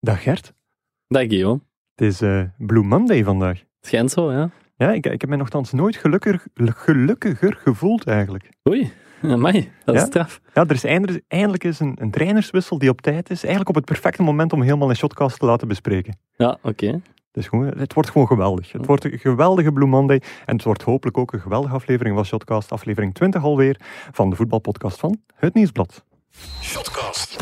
Dag Gert. Dag Guillaume. Het is uh, Blue Monday vandaag. Het schijnt zo, ja. Ja, ik, ik heb mij nogthans nooit gelukkiger, gelukkiger gevoeld eigenlijk. Oei, amai, dat is straf. Ja, er is eindelijk, eindelijk is een, een trainerswissel die op tijd is. Eigenlijk op het perfecte moment om helemaal een shotcast te laten bespreken. Ja, oké. Dus gewoon, het wordt gewoon geweldig. Het wordt een geweldige Blue Monday. En het wordt hopelijk ook een geweldige aflevering van Shotcast. Aflevering 20 alweer van de voetbalpodcast van Het Nieuwsblad. Shotcast.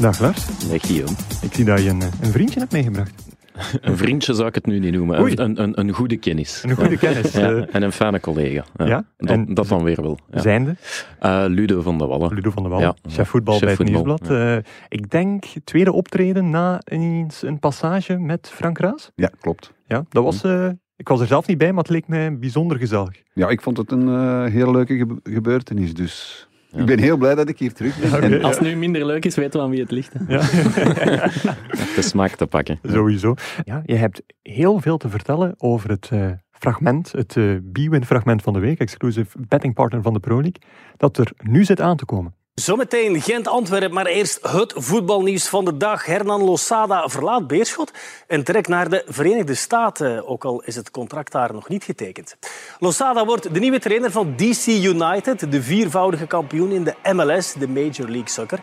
Dag Lars. Dag Guillaume. Ik zie dat je een, eh, een vriendje hebt meegebracht. Een vriendje zou ik het nu niet noemen. Oei. Een, een, een, een goede kennis. Een goede kennis. Ja, eh, en een fijne collega. Ja. Ja, Dat, en dat dan weer wel. Ja. Zijnde, Eh, Ludo van der Wallen. Ludo van der Wallen, Ja. chef voetbal Chef bij het voetbal, Nieuwsblad. Eh, ik denk tweede optreden na eens een passage met Frank Raas. Ja, klopt. Ja, dat was... eh, ik was er zelf niet bij, maar het leek mij bijzonder gezellig. Ja, ik vond het een eh, heel leuke gebe- gebeurtenis, dus. Ik ben heel blij dat ik hier terug ben. En Als het nu minder leuk is, weten we aan wie het ligt. Ja. De smaak te pakken. Sowieso. Ja, je hebt heel veel te vertellen over het eh, fragment, het eh B-Win fragment van de week, exclusive betting partner van de Pro League, dat er nu zit aan te komen. Zometeen Gent-Antwerpen, maar eerst het voetbalnieuws van de dag. Hernan Losada verlaat Beerschot en trekt naar de Verenigde Staten, ook al is het contract daar nog niet getekend. Losada wordt de nieuwe trainer van DC United, de viervoudige kampioen in de MLS, de Major League Soccer.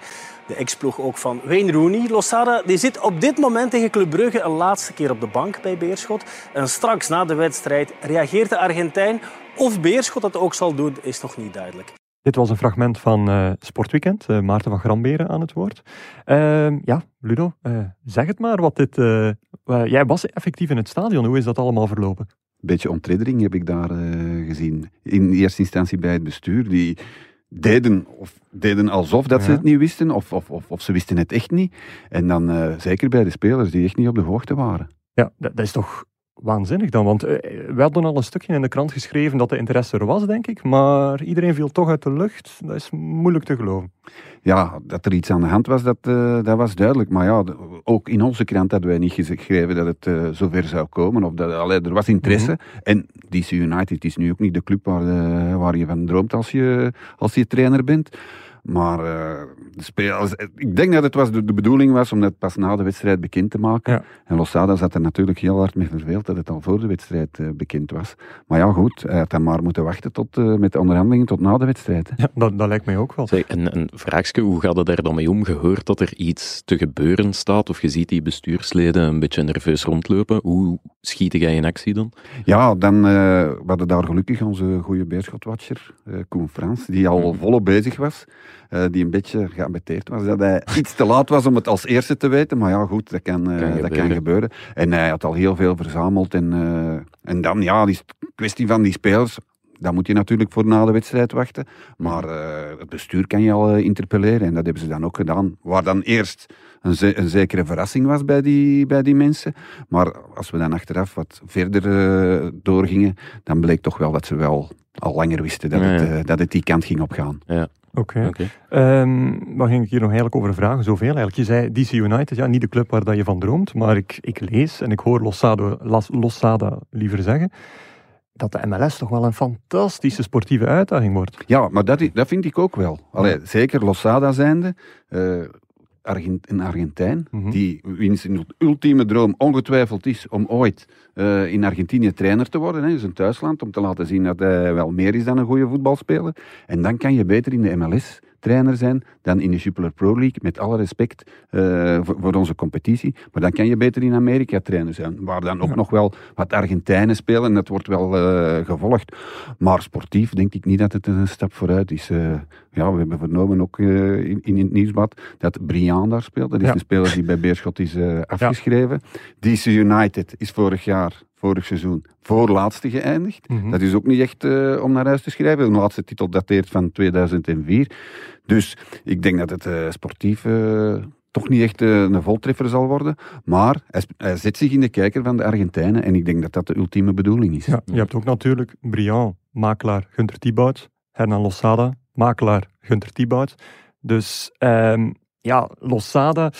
De ex-ploeg ook van Wayne Rooney. Losada die zit op dit moment tegen Club Brugge een laatste keer op de bank bij Beerschot. En straks na de wedstrijd reageert de Argentijn. Of Beerschot dat ook zal doen, is nog niet duidelijk. Dit was een fragment van eh, Sportweekend, eh, Maarten van Gramberen aan het woord. Ehm, ja, Ludo, eh, zeg het maar. Wat dit, jij was effectief in het stadion, hoe is dat allemaal verlopen? Een beetje ontreddering heb ik daar gezien. In eerste instantie bij het bestuur. Die deden, of deden alsof dat ze het niet wisten, of, of, of, of ze wisten het echt niet. En dan zeker bij de spelers die echt niet op de hoogte waren. Ja, dat is toch waanzinnig dan, want eh, we hadden al een stukje in de krant geschreven dat de interesse er was, denk ik, maar iedereen viel toch uit de lucht. Dat is moeilijk te geloven. Ja, dat er iets aan de hand was, dat, eh, dat was duidelijk. Maar ja, ook in onze krant hadden wij niet geschreven dat het eh, zover zou komen. Of dat, allee, er was interesse. En DC United is nu ook niet de club waar, waar je van droomt als je, als je trainer bent. Maar eh, de spelers, ik denk dat het was de, de bedoeling was om dat pas na de wedstrijd bekend te maken. Ja. En Losada zat er natuurlijk heel hard mee verveeld dat het al voor de wedstrijd eh, bekend was. Maar ja, goed, hij had dan maar moeten wachten tot, eh, met de onderhandelingen tot na de wedstrijd. hè. Ja, dat, dat lijkt mij ook wel. Zeg, een, een vraagje, hoe gaat het er dan mee om? Je hoort dat er iets te gebeuren staat, of je ziet die bestuursleden een beetje nerveus rondlopen. Hoe schiet jij in actie dan? Ja, dan eh, we hadden daar gelukkig onze goede beerschotwatcher, eh Koen Frans, die al volop bezig was. Eh, die een beetje geambetteerd was dat hij iets te laat was om het als eerste te weten. Maar ja, goed, dat kan, eh, Kan dat kan gebeuren. gebeuren. En hij had al heel veel verzameld. En, eh, en dan, ja, die kwestie van die spelers. Dan moet je natuurlijk voor na de wedstrijd wachten. Maar het bestuur kan je al interpelleren. En dat hebben ze dan ook gedaan. Waar dan eerst een, ze- een zekere verrassing was bij die, bij die mensen. Maar als we dan achteraf wat verder doorgingen, dan bleek toch wel dat ze wel al langer wisten dat, Ja, het, ja. dat het die kant ging opgaan. Oké. Oké. Ehm, wat ging ik hier nog eigenlijk over vragen? Zoveel eigenlijk. Je zei DC United, ja, niet de club waar dat je van droomt, maar ik, ik lees en ik hoor Losada, Las- Losada liever zeggen, dat de MLS toch wel een fantastische sportieve uitdaging wordt. Ja, maar dat, dat vind ik ook wel. Allee, Zeker Losada zijnde, eh, Argent, een Argentijn, Mhm. die wiens ultieme droom ongetwijfeld is om ooit eh, in Argentinië trainer te worden, hè, zijn thuisland, om te laten zien dat hij wel meer is dan een goede voetbalspeler. En dan kan je beter in de MLS trainer zijn dan in de Jupiler Pro League, met alle respect eh, voor, voor onze competitie. Maar dan kan je beter in Amerika trainer zijn, waar dan ook nog wel wat Argentijnen spelen en dat wordt wel eh, gevolgd. Maar sportief denk ik niet dat het een stap vooruit is. Eh, ja, we hebben vernomen ook in, in het nieuwsblad dat Brian daar speelt. Dat is Ja. een speler die bij Beerschot is afgeschreven. DC United is vorig jaar, vorig seizoen, voorlaatste geëindigd. Mhm. Dat is ook niet echt eh, om naar huis te schrijven. De laatste titel dateert van 2004. Dus ik denk dat het eh, sportief eh, toch niet echt een voltreffer zal worden. Maar hij, hij zet zich in de kijker van de Argentijnen. En ik denk dat dat de ultieme bedoeling is. Ja, je hebt ook natuurlijk Briand, makelaar Gunter Thibaut, Hernan Losada, makelaar Gunter Thibaut. Dus ehm, ja, Losada,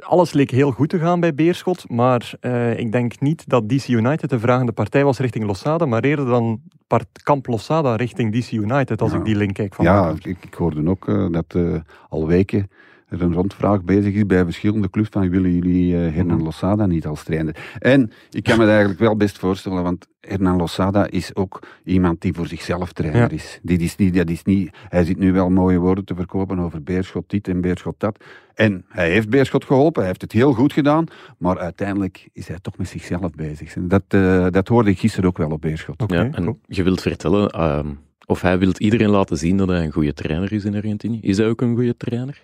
alles leek heel goed te gaan bij Beerschot, maar uh, ik denk niet dat DC United de vragende partij was richting Losada, maar eerder dan kamp Losada richting DC United, als Ja. ik die link kijk. Van Ja, ik, ik hoorde ook eh, dat eh, al weken een rondvraag bezig is bij verschillende clubs van willen jullie eh, Hernan Mhm. Losada niet als trainer? En ik kan me dat eigenlijk wel best voorstellen, want Hernan Losada is ook iemand die voor zichzelf trainer Ja. is. Die is niet, dat is niet, hij zit nu wel mooie woorden te verkopen over Beerschot dit en Beerschot dat. En hij heeft Beerschot geholpen, hij heeft het heel goed gedaan, maar uiteindelijk is hij toch met zichzelf bezig. Dat, eh, dat hoorde ik gisteren ook wel op Beerschot. Ja, en cool. je wilt vertellen, ehm, of hij wil iedereen laten zien dat hij een goede trainer is in Argentinië. Is hij ook een goede trainer?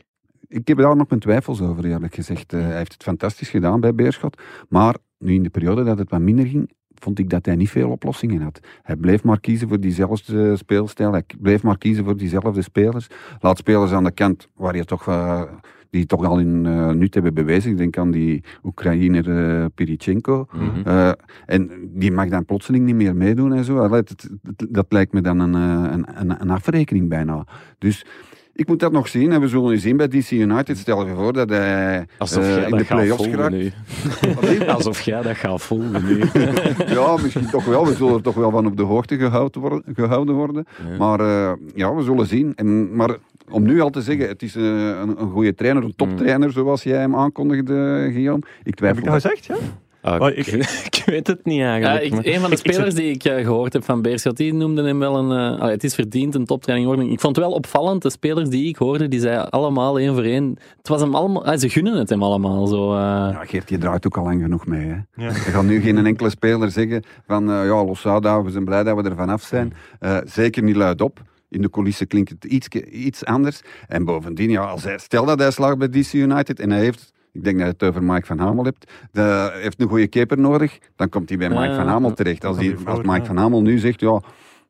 Ik heb daar nog mijn twijfels over, eerlijk gezegd. Eh, hij heeft het fantastisch gedaan bij Beerschot. Maar nu in de periode dat het wat minder ging, vond ik dat hij niet veel oplossingen had. Hij bleef maar kiezen voor diezelfde speelstijl. Hij bleef maar kiezen voor diezelfde spelers. Laat spelers aan de kant waar je toch... eh, die toch al in eh nut hebben bewezen. Ik denk aan die Oekraïner Pirichenko. Eh, en die mag dan plotseling niet meer meedoen en zo. Dat lijkt me dan een, een, een, een afrekening bijna. Dus ik moet dat nog zien en we zullen nu zien bij DC United. Stel je voor dat hij Alsof eh, in dat de play-offs geraakt. Alsof jij dat gaat volgen nu. ja, misschien toch wel. We zullen er toch wel van op de hoogte gehouden worden. Gehouden worden. Ja. Maar eh, ja, we zullen zien. En, maar om nu al te zeggen, het is eh, een, een goede trainer, een toptrainer zoals jij hem aankondigde, Guillaume. Ik Heb twijfel ik dat gezegd? Ja? Ah, ik, ik- ik weet het niet Ja, eigenlijk. ik, maar- een van de Ik- ik spelers die ik eh, gehoord heb van Beerschot, die noemde hem wel een... eh, allee, het is verdiend een toptraining worden. Ik vond het wel opvallend, de spelers die ik hoorde, die zeiden allemaal één voor één... Het was hem allemaal... ah, ze gunnen het hem allemaal, zo... eh. Ja, Geert, je draait ook al lang genoeg mee. Hè? Ja. Er gaat nu geen enkele speler zeggen van eh, ja, Losada, we zijn blij dat we er vanaf zijn. Eh, zeker niet luidop. In de coulissen klinkt het iets, iets anders. En bovendien, ja, als hij, stel dat hij slaagt bij DC United en hij heeft, ik denk dat je het over Mike van Hamel hebt, de, hij heeft een goede keeper nodig, dan komt hij bij Mike Ja, van Hamel terecht. Als, je als Mike ja. van Hamel nu zegt, ja,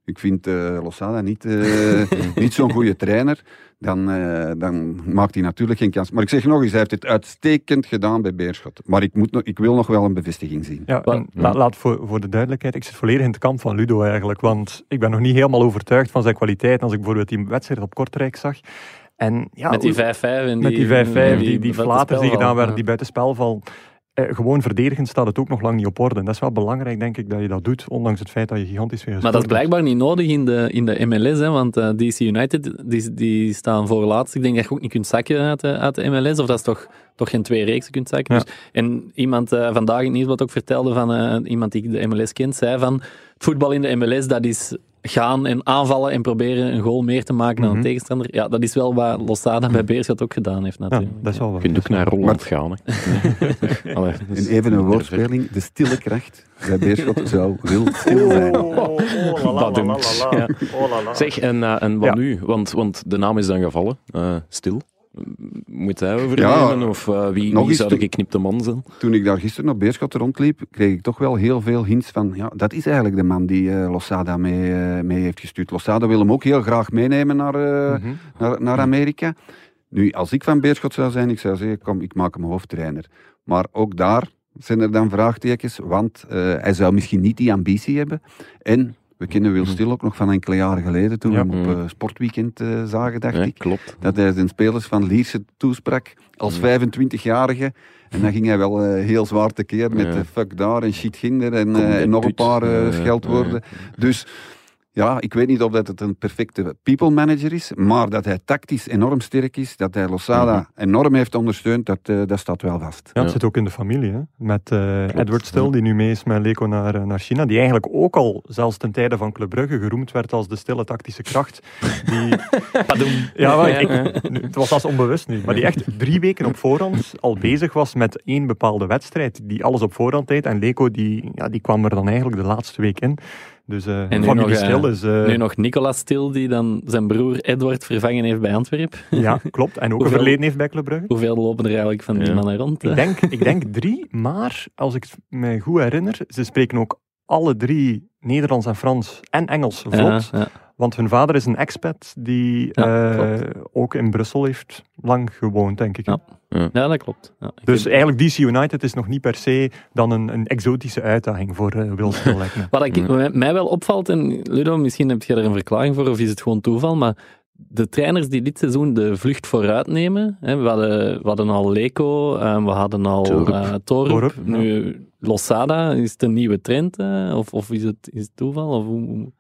ik vind eh Losada niet, eh, niet zo'n goede trainer, dan, eh, dan maakt hij natuurlijk geen kans. Maar ik zeg nog eens, hij heeft het uitstekend gedaan bij Beerschot. Maar ik, moet nog, ik wil nog wel een bevestiging zien. Ja, la- laat voor, voor de duidelijkheid, ik zit volledig in het kamp van Ludo eigenlijk, want ik ben nog niet helemaal overtuigd van zijn kwaliteit. Als ik bijvoorbeeld die wedstrijd op Kortrijk zag, en ja, met die hoe- 5-5 en met die 5-5, en die, die, flaters die gedaan werden, die buitenspelval. Eh, gewoon verdedigend staat het ook nog lang niet op orde. En dat is wel belangrijk, denk ik, dat je dat doet, ondanks het feit dat je gigantisch weer Maar dat is blijkbaar niet nodig in de, in de MLS, hè, want eh, DC United die, die staan voor laatst. Ik denk dat je ook niet kunt zakken uit de, uit de MLS, of dat is toch, toch geen twee reeksen kunt zakken. Ja. Dus, en iemand eh, vandaag in het nieuwsblad ook vertelde van iemand die de MLS kent, zei van voetbal in de MLS, dat is gaan en aanvallen en proberen een goal meer te maken dan Mhm. een tegenstander. Ja, dat is wel wat Losada bij Beerschot ook gedaan heeft Ja, natuurlijk. dat is wel Je waar. kunt ook naar Holland gaan. Hè. Allee, dat En even een woordspeling, de stille kracht bij Beerschot zou wil stil zijn. Oh, oh, la, la, la, Badum. la, la, la. Ja. Oh. Zeg, en, eh, en wat Ja. nu? Want, want de naam is dan gevallen. Eh, stil. Moet hij overnemen? Ja, of eh, wie, nog wie zou de geknipte man zijn? Toen ik daar gisteren op Beerschot rondliep, kreeg ik toch wel heel veel hints van, ja, dat is eigenlijk de man die eh, Losada mee, eh, mee heeft gestuurd. Losada wil hem ook heel graag meenemen naar, Mhm. naar, naar Amerika. Nu, als ik van Beerschot zou zijn, ik zou zeggen, kom, ik maak hem hoofdtrainer. Maar ook daar zijn er dan vraagtekens, want hij zou misschien niet die ambitie hebben. En we kennen Wil Stil ook nog van enkele jaren geleden, toen we hem op eh, Sportweekend eh, zagen, dacht Ja, ik. klopt. Dat hij zijn spelers van Lierse toesprak als Mm. 25-jarige. En dan ging hij wel eh, heel zwaar tekeer met fuck daar en shit ginder en, en nog een paar scheldwoorden. Dus ja, ik weet niet of dat het een perfecte people manager is, maar dat hij tactisch enorm sterk is, dat hij Losada Mhm. enorm heeft ondersteund, dat, eh, dat staat wel vast. Ja, het Ja. zit ook in de familie. Hè? Met eh, Edward Still, ja. die nu mee is met Leco naar, eh, naar China. Die eigenlijk ook al, zelfs ten tijde van Club Brugge, geroemd werd als de stille tactische kracht. Die, ja, maar ik, het was zelfs onbewust nu. Maar die echt drie weken op voorhand al bezig was met één bepaalde wedstrijd. Die alles op voorhand deed. En Leco die, ja, die kwam er dan eigenlijk de laatste week in. Dus eh En nu familie nog, eh, Stil is... eh, Nu nog Nicolas Stil, die dan zijn broer Edward vervangen heeft bij Antwerpen. Ja, klopt. En ook een Hoeveel- verleden heeft bij Club Brugge. Hoeveel lopen er eigenlijk van die mannen rond? Ik denk, ik denk drie, maar als ik me goed herinner, ze spreken ook alle drie Nederlands en Frans en Engels vlot. Ja, ja. Want hun vader is een expat die Ja, eh, ook in Brussel heeft lang gewoond, denk ik. Ja. Ja, dat klopt. Dus heb- eigenlijk DC United is nog niet per se dan een, een exotische uitdaging voor eh Will Still, lijkt me. Wat ik, Ja. mij- wel opvalt, en Ludo, misschien heb je er een verklaring voor, of is het gewoon toeval, maar de trainers die dit seizoen de vlucht vooruit nemen. Hè, we, hadden, we hadden al Leco, eh, we hadden al Torup. eh, Torup. Torup, ja. Nu Losada, is het een nieuwe trend? eh, of, of is, het, is het toeval? Of hoe-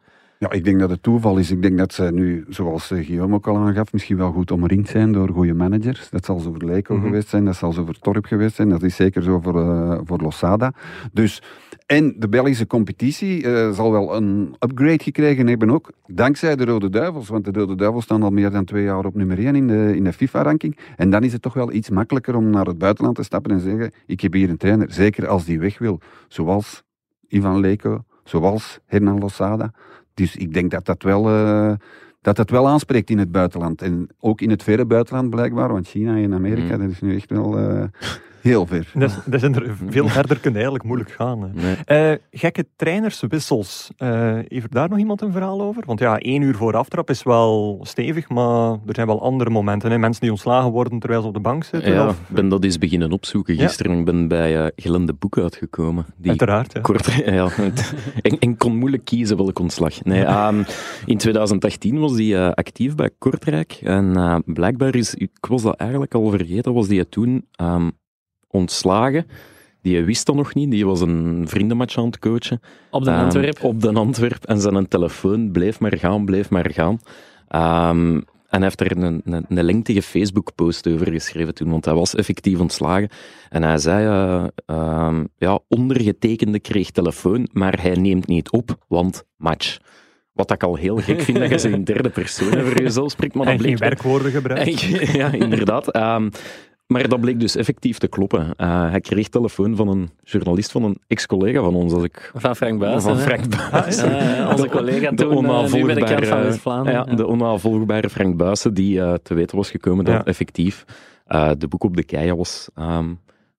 Ja, ik denk dat het toeval is. Ik denk dat ze nu, zoals eh, Guillaume ook al aangaf, misschien wel goed omringd zijn door goede managers. Dat zal zo voor Mhm. geweest zijn, dat zal zo voor Torp geweest zijn, dat is zeker zo voor, eh, voor Losada. Dus, en de Belgische competitie eh, zal wel een upgrade gekregen hebben ook, dankzij de Rode Duivels. Want de Rode Duivels staan al meer dan twee jaar op nummer 1 in de, in de FIFA-ranking. En dan is het toch wel iets makkelijker om naar het buitenland te stappen en zeggen, ik heb hier een trainer, zeker als die weg wil. Zoals Ivan Leco, zoals Hernan Losada. Dus ik denk dat dat wel, eh, dat dat wel aanspreekt in het buitenland. En ook in het verre buitenland blijkbaar, want China en Amerika, Mm. dat is nu echt wel eh, heel ver. Dat, zijn er veel verder kunnen eigenlijk moeilijk gaan. Nee. Eh, gekke trainerswissels. Eh heeft daar nog iemand een verhaal over? Want ja, één uur voor aftrap is wel stevig, maar er zijn wel andere momenten. Hè? Mensen die ontslagen worden terwijl ze op de bank zitten. Ja, of, ik ben dat eens beginnen opzoeken Ja. gisteren. Ik ben bij eh Glende Boek uitgekomen. Die Uiteraard, ja. kort, ja, en, en kon moeilijk kiezen welk ontslag. Nee, ehm, in 2018 was hij actief bij Kortrijk. En blijkbaar is, ik was dat eigenlijk al vergeten, was hij toen ehm, ontslagen. Die wist dat nog niet. Die was een vriendenmatch aan het coachen. op de Ehm, Antwerp. Op de Antwerp. En zijn telefoon bleef maar gaan, bleef maar gaan. Ehm, en hij heeft er een, een, een lengtige Facebook-post over geschreven toen, want hij was effectief ontslagen. En hij zei, eh, ehm, ja, ondergetekende kreeg telefoon, maar hij neemt niet op, want match. Wat ik al heel gek vind, dat je ze in derde persoon over jezelf spreekt, maar dat en geen bleek wel- werkwoorden gebruikt. ja, inderdaad. Ehm, maar dat bleek dus effectief te kloppen. Eh, hij kreeg telefoon van een journalist, van een ex-collega van ons, als ik... Van Frank Buijsen. van. Frank. Ja, ja, onze De- collega de toen, eh, nu bij de kant van West-Vlaanderen. Ja, de onnavolgbare Frank Buijsen, die eh, te weten was gekomen dat Ja. effectief eh, de boek op de keien was, ehm,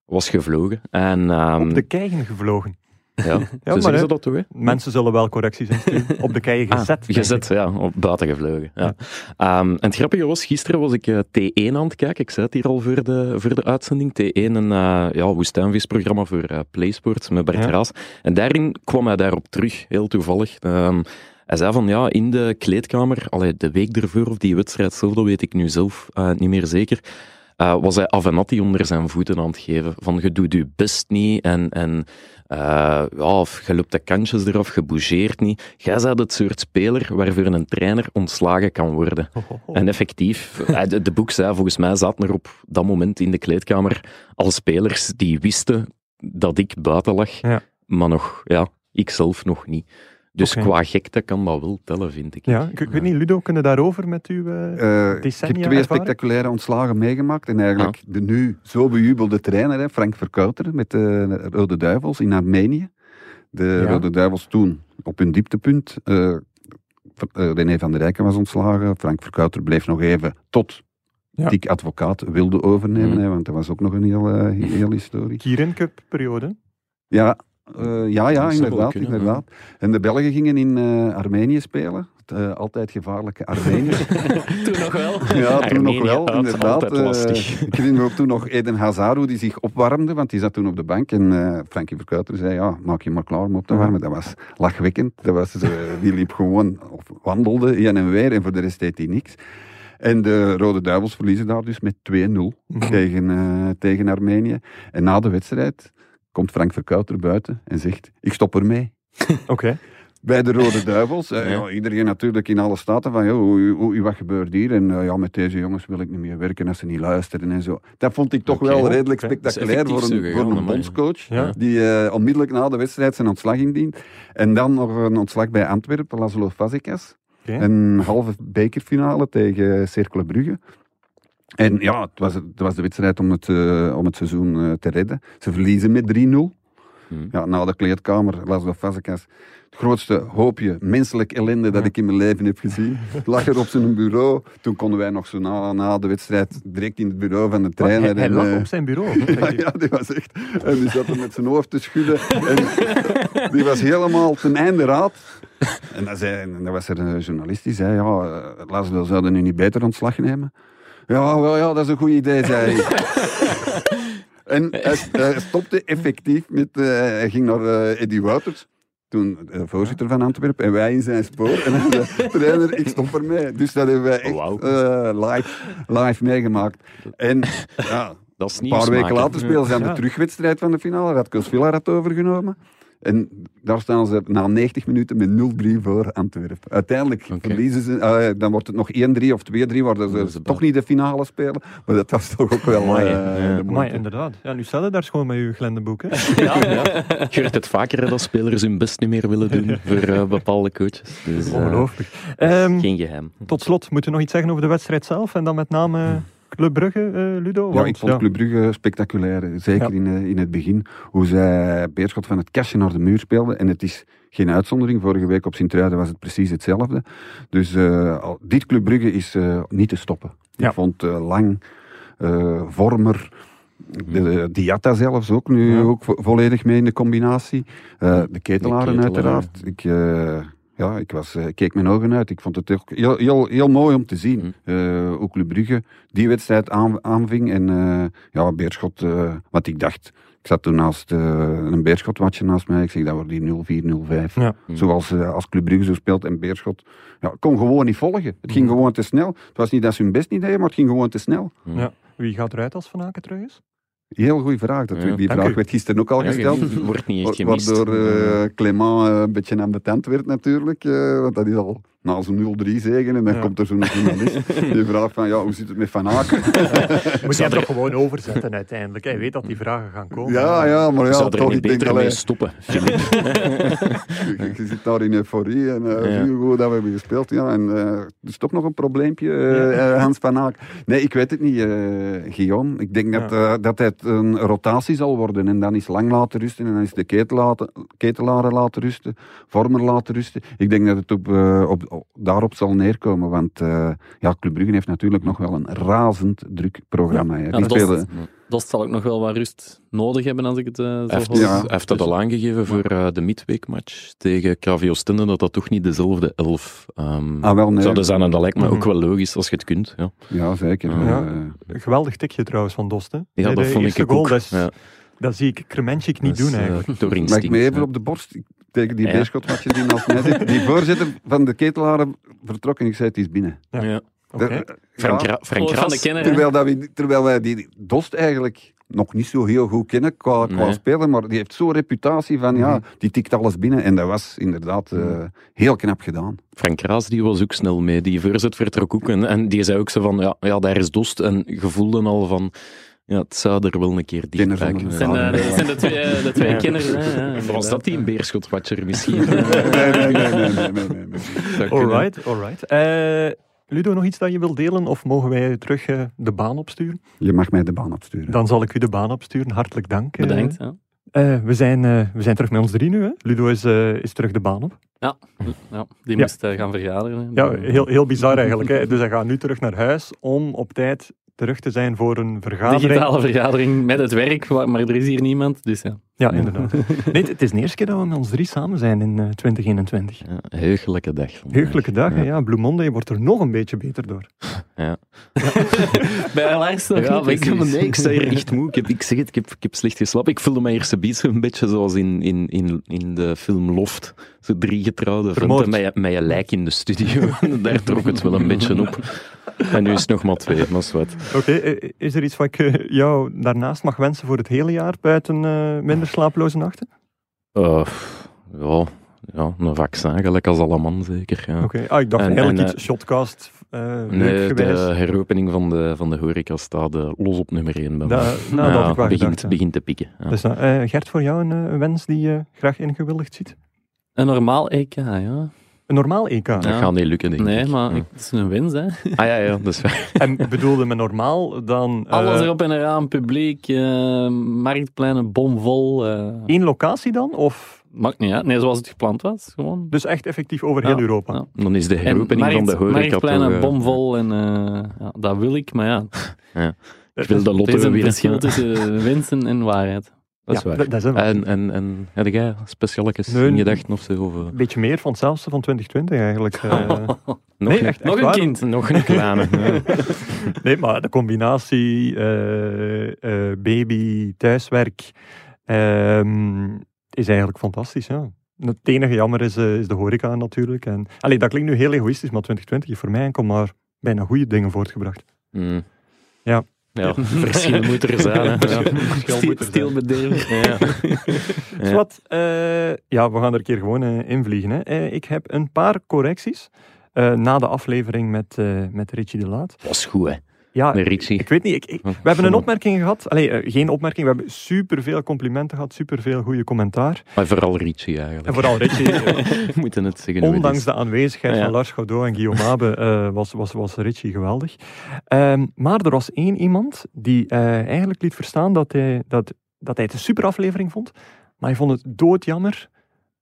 was gevlogen. En, ehm, Op de keien gevlogen. Ja, zo maar dat toch, hè? Mensen zullen wel correcties insturen. Op de keien Ah, gezet. gezet, ja, op buiten gevlogen. Ja. Ehm, en het grappige was, gisteren was ik eh, T1 aan het kijken. Ik zei het hier al voor de, voor de uitzending. T1, een uh, ja, woestijnvisprogramma voor eh, PlaySports met Bert Ja. Raas. En daarin kwam hij daarop terug, heel toevallig. Ehm, hij zei van ja, in de kleedkamer, allee, de week ervoor of die wedstrijd zelf, dat weet ik nu zelf niet meer zeker. Eh, was hij Avenatti onder zijn voeten aan het geven. Van je doet je best niet en, en eh, ja, of je loopt de kantjes eraf, je bougeert niet. Jij bent het soort speler waarvoor een trainer ontslagen kan worden. Ho. En effectief, eh, de, de boek zei, volgens mij zaten er op dat moment in de kleedkamer al spelers die wisten dat ik buiten lag, Ja. maar nog, ja, ik zelf nog niet. Dus Oké. qua gekte kan dat wel tellen, vind ik. Ja, ik, ik weet niet, Ludo, kunnen daarover met u... eh, Eh, ik heb twee spectaculaire ontslagen meegemaakt. En eigenlijk de nu zo bejubelde trainer, hè, Frank Verkouter, met de Rode Duivels in Armenië. De Ja. Rode Duivels toen op hun dieptepunt. eh, eh, René van der Rijken was ontslagen. Frank Verkouter bleef nog even tot Ja. Dick Advocaat wilde overnemen. Mm. Hè, want dat was ook nog een heel, eh, heel historie. Kirin Cup periode. Ja, eh, ja, ja inderdaad, kunnen, inderdaad. En de Belgen gingen in eh, Armenië spelen. Het eh, altijd gevaarlijke Armenië. Toen nog wel. Ja, toen nog wel, inderdaad. ik herinner me ook toen nog Eden Hazard die zich opwarmde, want die zat toen op de bank. En eh Frankie Verkuiter zei, ja, maak je maar klaar om op te warmen. Dat was lachwekkend. Dat was, die liep gewoon, of wandelde heen en weer, en voor de rest deed hij niks. En de Rode Duivels verliezen daar dus met 2-0 tegen, eh, tegen Armenië. En na de wedstrijd komt Frank Verkuiter buiten en zegt, ik stop ermee. Oké. Bij de Rode Duivels. Eh, Ja. ja, iedereen natuurlijk in alle staten van, joh, wat gebeurt hier? En eh, ja, met deze jongens wil ik niet meer werken als ze niet luisteren en zo. Dat vond ik toch wel redelijk spectaculair voor een, voor een bondscoach. Ja. Die eh, onmiddellijk na de wedstrijd zijn ontslag indient. En dan nog een ontslag bij Antwerpen, Laszlo Fazekas. Een halve bekerfinale tegen Cercle Brugge. En ja, het was, het was de wedstrijd om het, eh, om het seizoen eh, te redden. Ze verliezen met 3-0. Hmm. Ja, na de kleedkamer, Laszlo Fazekas. Het grootste hoopje menselijk ellende dat ik in mijn leven heb gezien. Lag er op zijn bureau. Toen konden wij nog zo na, na de wedstrijd direct in het bureau van de trainer. hij lag eh, op zijn bureau. ja, ja, die was echt. En die zat er met zijn hoofd te schudden. En die was helemaal ten einde raad. En dan, zei, en dan was er een journalist die zei: Ja, Laszlo, zouden nu niet beter ontslag nemen? Ja, wel, ja, dat is een goed idee, zei hij. En hij, hij stopte effectief met. eh, hij ging naar eh, Eddie Wouters. toen eh, voorzitter van Antwerpen en wij in zijn spoor. En hij zei, trainer, ik stop ermee. Dus dat hebben wij echt Wauw. eh, live, live meegemaakt. En ja, Dat is een paar weken later speelden ze aan de terugwedstrijd van de finale. Radkos Villa had overgenomen. En daar staan ze na 90 minuten met 0-3 voor Antwerpen. Uiteindelijk verliezen ze, eh, dan wordt het nog 1-3 of 2-3, waardoor Dat is ze toch niet de finale spelen. Maar dat was toch ook wel Amai, ja. moeite. inderdaad. Ja, nu staat het daar schoon met uw glendenboek. Hè? Ja, ja. Je hoort het vaker dat spelers hun best niet meer willen doen voor eh, bepaalde coaches. Dus, Ongelooflijk. Ehm, geen geheim. tot slot, moeten we nog iets zeggen over de wedstrijd zelf? En dan met name Club Brugge, eh, Ludo? Ja, Want, ik vond Club Brugge spectaculair. Zeker Ja. in, eh, in het begin. Hoe zij Beerschot van het kastje naar de muur speelden. En het is geen uitzondering. Vorige week op Sint-Truiden was het precies hetzelfde. Dus eh, dit Club Brugge is eh, niet te stoppen. Ja. Ik vond eh, Lang, eh, Vormer... De, de Diatta zelfs ook nu Ja. ook vo- volledig mee in de combinatie. Eh, de ketelaren ketelaar. uiteraard. Ik, eh, ja, ik, was, eh, ik keek mijn ogen uit. Ik vond het ook heel, heel, heel mooi om te zien. Mm. Eh, hoe Club Brugge die wedstrijd aan, aanving. En eh, ja, Beerschot, eh, wat ik dacht... Ik zat toen naast een Beerschot-watcher naast mij. Ik zeg, dat wordt die 0-4, 0-5. Ja. Mm. Zoals eh, als Club Brugge zo speelt en Beerschot. Ja, kon gewoon niet volgen. Het Mm. ging gewoon te snel. Het was niet dat ze hun best niet deden, maar het ging gewoon te snel. Ja. Wie gaat eruit als Van Aken terug is? Heel goede vraag. Dat, Ja, die vraag u. werd gisteren ook al Ja, gesteld. wordt niet echt gemist. Waardoor eh Clément eh, een beetje aan de tent werd natuurlijk. eh, want dat is al na zo'n 0-3 zegen. En dan Ja. komt er zo'n journalist die vraagt van, ja, hoe zit het met Van Aken? Moet jij toch gewoon overzetten uiteindelijk? Hij weet dat die vragen gaan komen. ja, ja, maar Je ja, zou er toch, niet ik denk, beter allee, mee stoppen, je, je zit daar in euforie en eh Ja. je hoe dat we hebben gespeeld. Ja, en eh, er is toch nog een probleempje, eh, Hans van Aken. Nee, ik weet het niet, eh Guillaume. Ik denk dat, dat het een rotatie zal worden. En dan is Lang laten rusten en dan is de ketelaten, ketelaren laten rusten, Vormer laten rusten. Ik denk dat het op, eh, op, op- daarop zal neerkomen. Want eh, ja, Club Brugge heeft natuurlijk nog wel een razend druk programma. hè. Ja, Die spelen... Dost zal ook nog wel wat rust nodig hebben als ik het eh, zo Hij heeft, hoor. Ja. hij heeft dat al aangegeven voor eh, de midweekmatch tegen KV Oostende, dat dat toch niet dezelfde elf ehm Ah, wel, nee. zouden zijn. En dat lijkt me ook Mhm. wel logisch als je het kunt. Ja, Ja, zeker. Ja. Geweldig tikje trouwens van Dost. Hè? ja dat de vond ik eerste ook. goal, Dat, is- ja, dat zie ik Kremenchik niet dat doen eigenlijk. door Mag instinct. ik me even ja. op de borst tegen die Ja. beerschotmatje die naast mij zit? Die voorzitter van de ketelaren vertrokken. Ik zei, het is binnen. Ja. Ja. Oké. De- Frank, ja, Van de kenner, terwijl, dat we, terwijl wij die Dost eigenlijk nog niet zo heel goed kennen qua, qua Nee. spelen, maar die heeft zo'n reputatie van, ja, die tikt alles binnen. En dat was inderdaad eh, heel knap gedaan. Frank Raas die was ook snel mee. Die voorzet vertrok ook. En, en die zei ook zo van, ja, ja, daar is Dost. En je voelde al van, ja, het zou er wel een keer Kenners dichtbij onder de kunnen Dat zijn, zijn. eh, dat zijn de twee, de twee kenners. hè, ja, Was dat die een beerschotwatcher misschien? Nee, nee, nee, nee, nee. Alright, alright. Eh, Ludo, nog iets dat je wilt delen? Of mogen wij terug eh, de baan opsturen? Je mag mij de baan opsturen. Dan zal ik u de baan opsturen. Hartelijk dank. eh. Bedankt. Ja. Eh, we, zijn, eh, we zijn terug met ons drie nu. Hè? Ludo is, eh, is terug de baan op. Ja, die Ja. moest eh, gaan vergaderen. hè. Ja, heel, heel bizar eigenlijk. Hè? Dus hij gaat nu terug naar huis om op tijd terug te zijn voor een vergadering. Digitale vergadering met het werk, maar er is hier niemand. Dus ja. Ja, inderdaad. Nee, het is de eerste keer dat we met ons drie samen zijn in eh, 2021. Ja, een heugelijke dag. vandaag. Heugelijke dag? Ja. ja. Blue Monday wordt er nog een beetje beter door. Ja. Bij Lars nog Ja, niet ik, nee, ik sta hier echt moe. Ik, heb, ik zeg het, ik heb, ik heb slecht geslapen. Ik voelde me eerst een beetje, een beetje zoals in, in, in, in de film Loft. Zo drie getrouwde venten met, je- met je lijk in de studio. Daar trok het wel een beetje op. En nu is het nog maar twee, maar is wat. Oké, eh, is er iets wat ik eh, jou daarnaast mag wensen voor het hele jaar, buiten eh, minder slaaploze nachten? Eh, ja, ja, een vaccin, gelijk als alle man zeker. Ja. Oké, ah, ik dacht En- eigenlijk en, iets eh, shotcast, eh Nee, de heropening van de, van de horeca staat los op nummer 1 bij mij. Da- nou, dat ik begint, gedacht, begint te pikken. Ja. Dus, Gert, voor jou een, een wens die je graag ingewilligd ziet? Een normaal EK, ja. Een normaal EK. dat Ja. gaat niet lukken, denk Nee, ik. maar Ja. ik- het is een winst, hè. Ah ja, ja, dat is waar. En bedoelde met normaal dan... eh, Alles erop en eraan, publiek, eh, marktpleinen, bomvol. eh één locatie dan? Of maakt niet uit. Nee, zoals het gepland was. Gewoon. dus echt effectief over heel Ja, Europa? ja. Dan is de En heropening van de horeca Marktpleinen, bomvol. En, eh, ja, dat wil ik, maar ja. Ik wil de Er lotto is een verschil tussen winsten en waarheid. Dat is Ja, waar. dat- dat is een- En, en, en heb jij specialetjes Nee, in gedachten of zo? Of, eh, Een beetje meer van hetzelfde van 2020 eigenlijk. eh. nog nee, een- echt, Nog echt een kind. Nog een kleine. ja. Nee, maar de combinatie eh, eh, baby, thuiswerk ehm, is eigenlijk fantastisch. Ja. Het enige jammer is, is de horeca natuurlijk. En, allee, dat klinkt nu heel egoïstisch, maar 2020 heeft voor mij enkel maar bijna goede dingen voortgebracht. Mm. Ja. Ja, verschillen moet er zijn. Ja. Stil, bederven. Ja. Dus wat, eh, ja, we gaan er een keer gewoon eh, invliegen. Hè. Eh, ik heb een paar correcties eh, na de aflevering met, eh, met Richie de Laat. Was goed, hè. Ja, De Ritchie. ik weet niet, ik, ik- we hebben een opmerking gehad. Allee, eh, geen opmerking, we hebben superveel complimenten gehad, superveel goede commentaar. Maar vooral Ritchie eigenlijk. En vooral Richie, We moeten het zeggen ondanks de aanwezigheid Ja. van Lars Godot en Guillaume Abe, eh, was, was, was Richie geweldig. Ehm, maar er was één iemand die eh, eigenlijk liet verstaan dat hij, dat, dat hij het een super aflevering vond. Maar hij vond het doodjammer,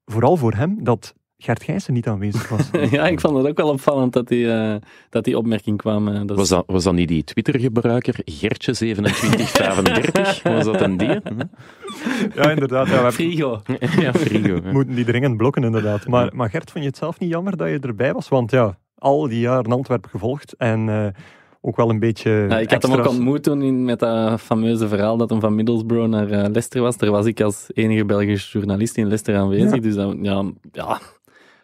vooral voor hem, dat Gert Gijssen niet aanwezig was. Ja, ik vond het ook wel opvallend dat die, eh, dat die opmerking kwam. eh, dat Was dat, was dat niet die Twitter-gebruiker, Gertje2735? Was dat een die? ja, inderdaad. Ja, Frigo. Ja, Frigo. hè. moeten die dringend blokken, inderdaad. Maar, maar Gert, vond je het zelf niet jammer dat je erbij was? Want ja, al die jaren Antwerpen gevolgd en eh, ook wel een beetje Ja, ik had hem ook ontmoet toen in, met dat fameuze verhaal dat hem van Middlesbrough naar Leicester was. Daar was ik als enige Belgische journalist in Leicester aanwezig. Ja. Dus dat, ja, ja,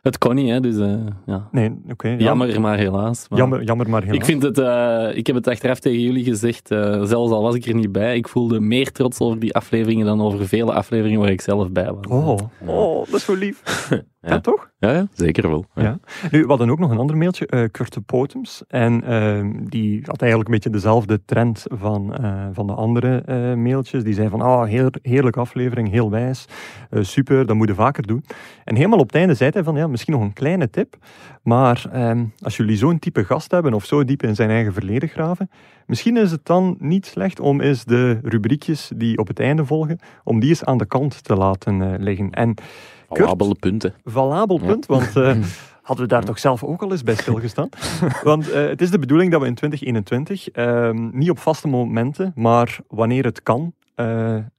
het kon niet. Hè, dus, eh, ja. Nee, oké. ja. Jammer, maar helaas. Maar Jammer, jammer, maar helaas. Ik, vind het, eh, ik heb het achteraf tegen jullie gezegd, eh, zelfs al was ik er niet bij, ik voelde meer trots over die afleveringen dan over vele afleveringen waar ik zelf bij was. Oh, oh, dat is zo lief. ja. Ja. toch? Ja, ja, zeker wel. Ja. Ja. Nu, we hadden ook nog een ander mailtje, eh Kurt de Potems. En ehm, die had eigenlijk een beetje dezelfde trend van, eh, van de andere eh, mailtjes. Die zei van, ah, heel, heerlijke aflevering, heel wijs, eh, super, dat moet je vaker doen. En helemaal op het einde zei hij van, ja, misschien nog een kleine tip. Maar ehm, als jullie zo'n type gast hebben, of zo diep in zijn eigen verleden graven, misschien is het dan niet slecht om eens de rubriekjes die op het einde volgen, om die eens aan de kant te laten eh, liggen. En Kurt? Valabele punten. valabel punt, want eh, hadden we daar toch zelf ook al eens bij stilgestaan? want eh, het is de bedoeling dat we in 2021 ehm, niet op vaste momenten, maar wanneer het kan,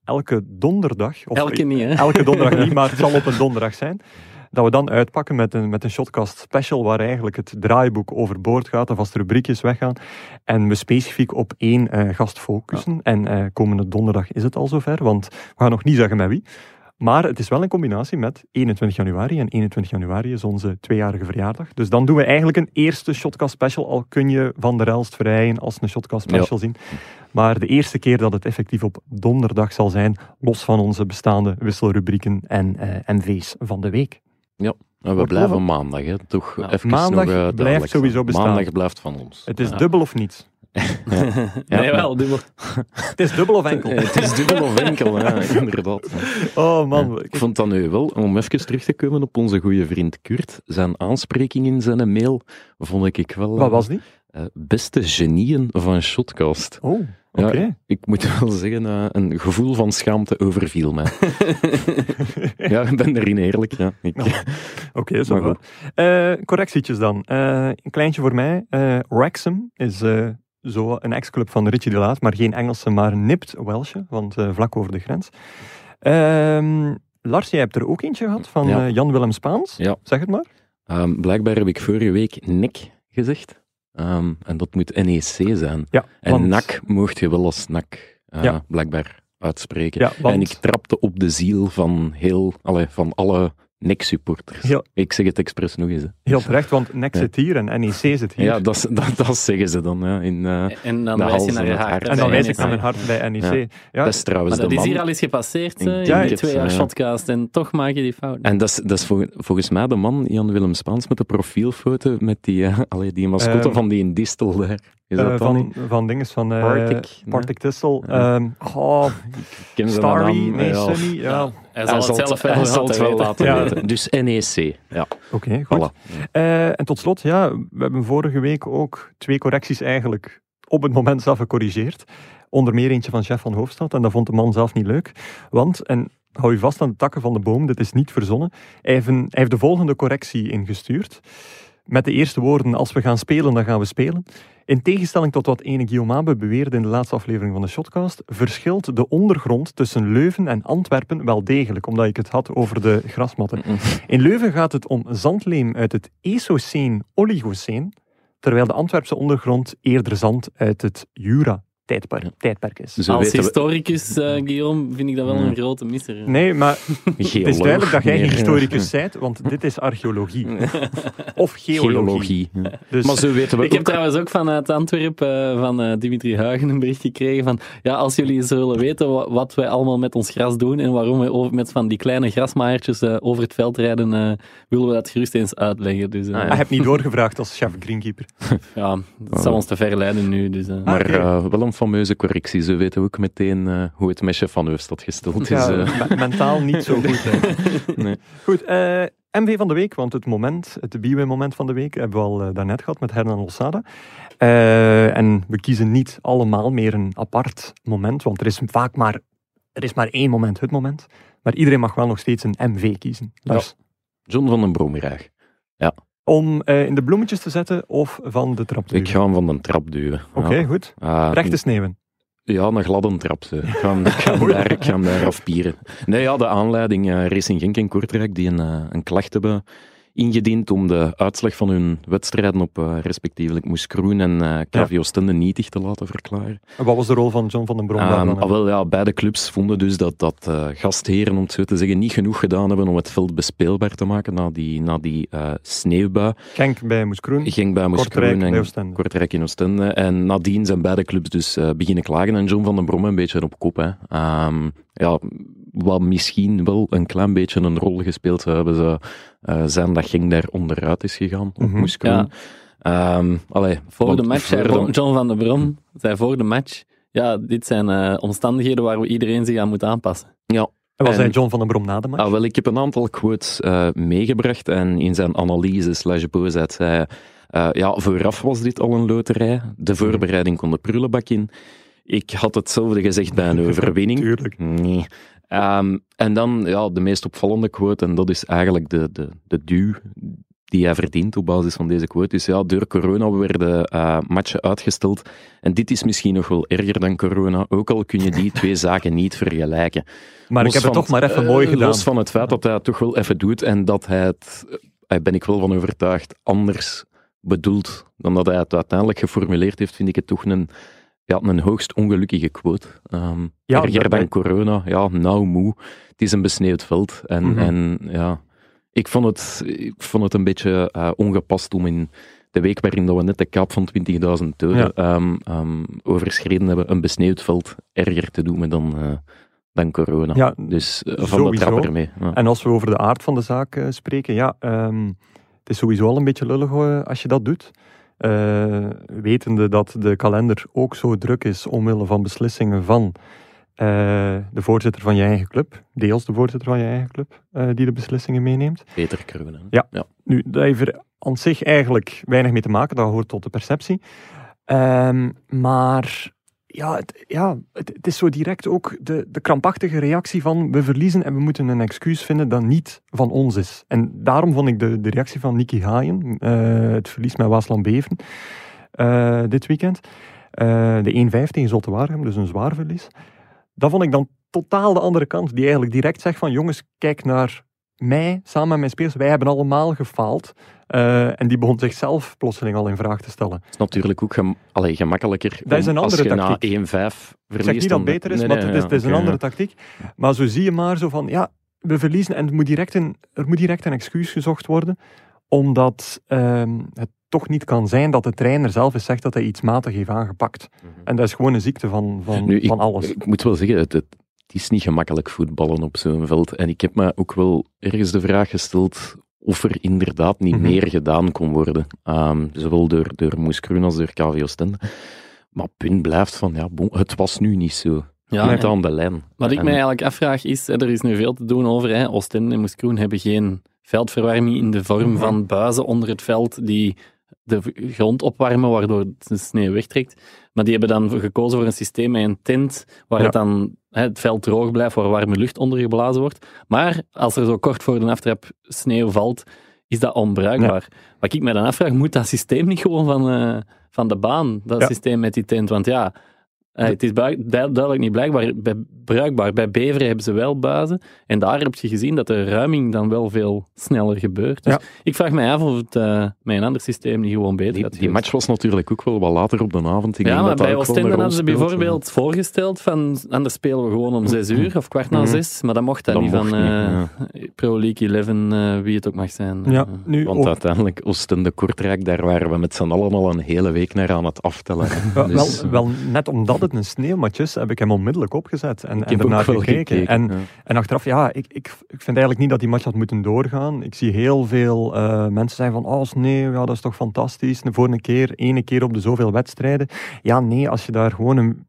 elke donderdag, of Elke niet, hè? elke donderdag niet, maar het zal op een donderdag zijn, dat we dan uitpakken met een, met een Shotcast special waar eigenlijk het draaiboek overboord gaat, de vaste rubriekjes weggaan en we specifiek op één eh, gast focussen. En eh, komende donderdag is het al zover, want we gaan nog niet zeggen met wie. Maar het is wel in combinatie met 21 januari. En 21 januari is onze tweejarige verjaardag. Dus dan doen we eigenlijk een eerste Shotcast special. Al kun je Van der Elst vrijen als een Shotcast special zien. Maar de eerste keer dat het effectief op donderdag zal zijn, los van onze bestaande wisselrubrieken en eh, MV's van de week. En we blijven maandag, hè. Toch Ja, even maandag nog, eh, blijft sowieso bestaan. Maandag blijft van ons. Het is Ja. dubbel of niets. nee, wel, dubbel. Het is dubbel of enkel. Eh, Het is dubbel of enkel, ja, inderdaad. Oh man, Ik vond dat nu wel, om even terug te komen op onze goede vriend Kurt, zijn aanspreking in zijn mail, vond ik wel... wat was die? eh, beste genieën van Shotcast. Oh, Ja, ik moet wel zeggen, eh, een gevoel van schaamte overviel mij. ja, ik ben erin eerlijk. Ja. Ik, Oké, zo goed. Eh, correctietjes dan. Eh, een kleintje voor mij. Wrexham is zo een ex-club van Richie de Laat, maar geen Engelse, maar nipt Welsche, want vlak over de grens. Ehm, Lars, jij hebt er ook eentje gehad van Ja. Jan-Willem Spaans. Ja. Zeg het maar. Ehm, blijkbaar heb ik vorige week NEC gezegd. Ehm, en dat moet NEC zijn. Ja, En want- NAC mocht je wel als NAC eh, Ja. blijkbaar uitspreken. Ja, want- En ik trapte op de ziel van, heel, allee, van alle NEC-supporters. Ja. Ik zeg het expres nog eens. hè. Heel terecht, want NEC Ja. zit hier en NEC zit hier. Ja, dat, is- dat, dat zeggen ze dan. Ja, in, eh, En dan De wijs je naar en je hart. en dan wijs ik NEC. naar mijn hart bij NEC. Ja. dat is trouwens Maar dat de is hier al eens gepasseerd, in denk die twee jaar ja. shotcast. En toch maak je die fout. En dat is, dat is vol- volgens mij de man, Jan-Willem Spaans, met de profielfoto met die, eh, allee, die mascotte van die distel daar. Is dat Eh, dan van, niet? van dinges van uh, Partick. Ja. Ehm, oh, Ik ken zijn Starry, naam, nee, ja. Sunny. Ja. Hij zal het zelf wel hij zal het wel laten Ja. weten. Dus NEC, ja, Oké, goed. voilà. Eh, en tot slot, ja, we hebben vorige week ook twee correcties eigenlijk op het moment zelf gecorrigeerd. Onder meer eentje van chef van Hoofdstad. En dat vond de man zelf niet leuk. Want, en hou je vast aan de takken van de boom, dit is niet verzonnen. Hij heeft, een- hij heeft de volgende correctie ingestuurd. Met de eerste woorden, als we gaan spelen, dan gaan we spelen. In tegenstelling tot wat ene Guillaume beweerde in de laatste aflevering van de Shotcast, verschilt de ondergrond tussen Leuven en Antwerpen wel degelijk, omdat ik het had over de grasmatten. In Leuven gaat het om zandleem uit het Esoceen-Oligoceen, terwijl de Antwerpse ondergrond eerder zand uit het Jura tijdperk, tijdperk is. Zo Als weten we- historicus, eh, Guillaume, vind ik dat wel een grote misser. Nee, maar het is duidelijk dat jij geen historicus bent, want dit is archeologie. Of geologie. Geologie. Dus, Maar zo weten we Ik heb trouwens ook vanuit Antwerpen eh, van eh, Dimitri Huigen een bericht gekregen van ja, als jullie eens willen weten wa- wat wij allemaal met ons gras doen en waarom we over, met van die kleine grasmaaiertjes eh, over het veld rijden, eh, willen we dat gerust eens uitleggen. Dus, eh, Ah, hij heeft niet doorgevraagd als chef greenkeeper. ja, dat zou ons te ver leiden nu. Dus, eh. Maar eh, wel een fameuze correctie. Ze weten ook meteen eh, hoe het chef van Heufstad gesteld is. Ja, eh. me- mentaal niet zo goed. Nee. Goed, eh, MV van de week, want het moment, het Biwe-moment van de week, hebben we al daarnet gehad met Hernan Losada. En we kiezen niet allemaal meer een apart moment, want er is vaak maar, er is maar één moment, het moment. Maar iedereen mag wel nog steeds een MV kiezen. Lars. John van den Brom graag. Om eh, in de bloemetjes te zetten of van de trap te Ik duwen? ga hem van de trap duwen. Oké, Ja. goed. Ah, Rechte sneeuwen. Ja, een gladde trap. Zo. Ik ga ik ga daar, ik ga hem daar afpieren. Nee, ja, de aanleiding, eh, Racing Genk en Kortrijk, die een, eh, een klacht hebben ingediend om de uitslag van hun wedstrijden op eh, respectievelijk Moeskroen en eh KV Oostende nietig te laten verklaren. En Wat was de rol van John van den Brom? daar Ehm, dan? ah, wel, ja, beide clubs vonden dus dat, dat eh, gastheren, om het zo te zeggen, niet genoeg gedaan hebben om het veld bespeelbaar te maken na die, na die eh, sneeuwbui. Genk bij bij Kortrijk Moeskroen bij en Oostende. Kortrijk in Oostende. En nadien zijn beide clubs dus eh, beginnen klagen en John van den Brom een beetje op kop. Hè. Ehm, ja, wat misschien wel een klein beetje een rol gespeeld zou hebben, zou eh, zijn dat Genk daar onderuit is gegaan. Ja. Ehm, allee, voor want de match, zei verder- John van der Brom zei voor de match, ja, dit zijn eh, omstandigheden waar we iedereen zich aan moet aanpassen. Ja, En wat en- zei John van den Brom na de match? Ah, wel, ik heb een aantal quotes eh, meegebracht en in zijn analyse slash boosheid zei hij, eh, ja, vooraf was dit al een loterij. De voorbereiding kon de prullenbak in. Ik had hetzelfde gezegd bij een overwinning. Tuurlijk. Nee. Ehm, en dan ja, de meest opvallende quote, en dat is eigenlijk de, de, de duw die hij verdient op basis van deze quote. Dus ja, door corona werden eh, matchen uitgesteld. En dit is misschien nog wel erger dan corona, ook al kun je die twee zaken niet vergelijken. Maar ik heb het toch maar even eh, mooi gedaan. Los van het feit dat hij het toch wel even doet en dat hij het, eh, daar ben ik wel van overtuigd, anders bedoelt dan dat hij het uiteindelijk geformuleerd heeft, vind ik het toch een, ja, een hoogst ongelukkige quote. Ehm Ja, erger dan corona, ja, nou moe. Het is een besneeuwd veld. En, Mhm. en ja, ik vond het, ik vond het een beetje eh, ongepast om in de week waarin dat we net de kaap van 20.000 doden Ja. ehm, ehm, overschreden hebben, een besneeuwd veld erger te doen dan, eh, dan corona. Ja, Dus eh, van sowieso. de ermee. Ja. En als we over de aard van de zaak spreken, ja, ehm, het is sowieso al een beetje lullig als je dat doet. Eh, wetende dat de kalender ook zo druk is omwille van beslissingen van eh, de voorzitter van je eigen club, deels de voorzitter van je eigen club, eh, die de beslissingen meeneemt. Peter hè. Ja. ja. Nu, daar heeft er aan zich eigenlijk weinig mee te maken, dat hoort tot de perceptie. Ehm, maar ja, het, ja het, is zo direct ook de, de krampachtige reactie van we verliezen en we moeten een excuus vinden dat niet van ons is. En daarom vond ik de, de reactie van Nicky Haaien, eh, het verlies met Waasland Beven, eh, dit weekend, eh, de 1-5 tegen Zolte Waregem, dus een zwaar verlies. Dat vond ik dan totaal de andere kant, die eigenlijk direct zegt van jongens, kijk naar mij, samen met mijn spelers, wij hebben allemaal gefaald. Eh, en die begon zichzelf plotseling al in vraag te stellen. Het is natuurlijk ook gem allee, gemakkelijker Dat is een als andere je tactiek. na 1-5 verliest. Ik zeg niet dat het beter is, Nee, maar het is, ja, het is een andere ja. tactiek. Maar zo zie je maar zo van, ja, we verliezen en het moet direct een, er moet direct een excuus gezocht worden, omdat ehm, het toch niet kan zijn dat de trainer zelf eens zegt dat hij iets matig heeft aangepakt. En dat is gewoon een ziekte van, van, Nu, ik, van alles. Ik moet wel zeggen, het, het, het is niet gemakkelijk voetballen op zo'n veld. En ik heb me ook wel ergens de vraag gesteld of er inderdaad niet Mhm. meer gedaan kon worden. Ehm, zowel door, door Moes Kroen als door KV Oostende. Maar het punt blijft van, ja, bon, het was nu niet zo. Ja, Niet en- aan de lijn. Wat ik En- mij eigenlijk afvraag is, hè, er is nu veel te doen over, hè, Oostende en Moeskroen hebben geen veldverwarming in de vorm Mhm. van buizen onder het veld die de grond opwarmen, waardoor de sneeuw wegtrekt. Maar die hebben dan gekozen voor een systeem met een tent, waar Ja. het dan hè, het veld droog blijft, waar warme lucht onder geblazen wordt. Maar als er zo kort voor de aftrap sneeuw valt, is dat onbruikbaar. Wat ik mij dan afvraag, moet dat systeem niet gewoon van, eh, van de baan, dat Ja. systeem met die tent? Want ja, Eh, het is duidelijk niet blijkbaar, bij, bruikbaar. Bij Beveren hebben ze wel buizen. En daar heb je gezien dat de ruiming dan wel veel sneller gebeurt. Dus Ja. ik vraag me af of het eh, met een ander systeem niet gewoon beter Die, had die geweest. match was natuurlijk ook wel wat later op de avond. Ik Ja, denk maar dat dat bij ook wel Oostende hadden ze bijvoorbeeld voorgesteld van anders spelen we gewoon om zes uur of kwart na Mhm. zes. Maar dat mocht dat, Dat niet mocht van niet, eh, ja. Pro League 11, eh, wie het ook mag zijn. Ja, nu Want ook- uiteindelijk, Oostende-Kortrijk, daar waren we met z'n allen al een hele week naar aan het aftellen. Dus, wel, wel, net omdat het een sneeuwmatch is, heb ik hem onmiddellijk opgezet en, en ernaar gekeken. gekeken. En, ja. en achteraf, ja, ik, ik, ik vind eigenlijk niet dat die match had moeten doorgaan. Ik zie heel veel eh, mensen zeggen van, oh sneeuw, ja, dat is toch fantastisch. Voor een keer, ene keer op de zoveel wedstrijden. Ja, nee, als je daar gewoon een,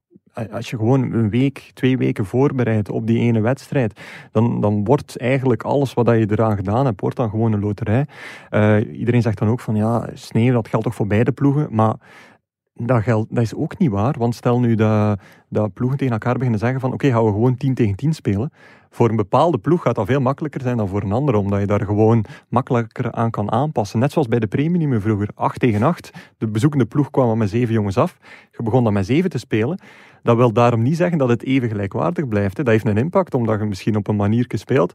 als je gewoon een week, twee weken voorbereidt op die ene wedstrijd, dan, dan wordt eigenlijk alles wat je eraan gedaan hebt, wordt dan gewoon een loterij. Eh, iedereen zegt dan ook van, ja, sneeuw, dat geldt toch voor beide ploegen, maar dat, geldt, dat is ook niet waar, want stel nu dat, dat ploegen tegen elkaar beginnen zeggen van oké, gaan we gewoon 10 tegen 10 spelen. Voor een bepaalde ploeg gaat dat veel makkelijker zijn dan voor een andere, omdat je daar gewoon makkelijker aan kan aanpassen. Net zoals bij de premium vroeger, 8 tegen 8. De bezoekende ploeg kwam met 7 jongens af. Je begon dan met 7 te spelen. Dat wil daarom niet zeggen dat het even gelijkwaardig blijft. hè. Dat heeft een impact, omdat je misschien op een manier speelt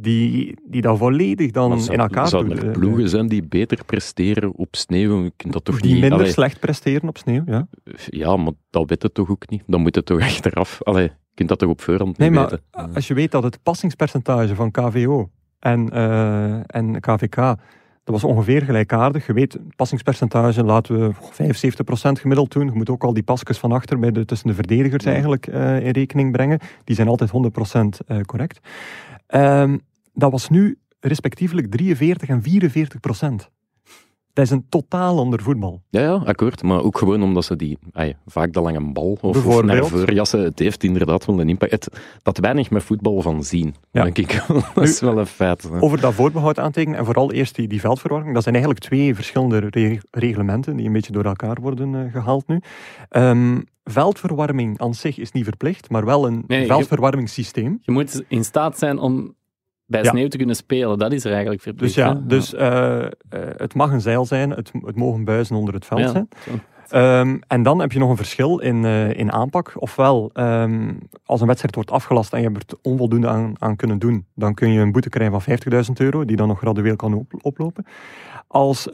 die, die dat volledig dan zou- in elkaar Zouden doet. er ploegen zijn die beter presteren op sneeuw? Dat toch die niet... minder Allee, slecht presteren op sneeuw, ja. Ja, maar dat weet het toch ook niet? Dan moet het toch achteraf... Allee, je kunt dat toch op voorhand Nee, niet maar weten? als je weet dat het passingspercentage van KVO en, eh, en KVK, dat was ongeveer gelijkaardig. Je weet, passingspercentage laten we 75% gemiddeld doen. Je moet ook al die pasjes van achter bij de, tussen de verdedigers Ja. eigenlijk eh, in rekening brengen. Die zijn altijd 100% eh, correct. Ehm, dat was nu respectievelijk 43 en 44%. Dat is een totaal ander voetbal. Ja, ja, akkoord. Maar ook gewoon omdat ze die... vaak de lange bal of, of Bijvoorbeeld. naar voorjassen, het heeft inderdaad wel een impact. Het, dat weinig met voetbal van zien, Ja. denk ik. dat is wel een feit. hè. Over dat voorbehoud aantekenen en vooral eerst die, die veldverwarming. Dat zijn eigenlijk twee verschillende re- reglementen die een beetje door elkaar worden eh, gehaald nu. Ehm, veldverwarming aan zich is niet verplicht, maar wel een Nee, je- veldverwarmingssysteem. Je moet in staat zijn om bij Ja. sneeuw te kunnen spelen. Dat is er eigenlijk verplicht. Dus ja, hè? dus, eh, eh, het mag een zeil zijn, het, het mogen buizen onder het veld Ja. zijn. Ehm, en dan heb je nog een verschil in, eh, in aanpak. Ofwel, ehm, als een wedstrijd wordt afgelast en je hebt er onvoldoende aan, aan kunnen doen, dan kun je een boete krijgen van 50.000 euro, die dan nog gradueel kan op- oplopen. Als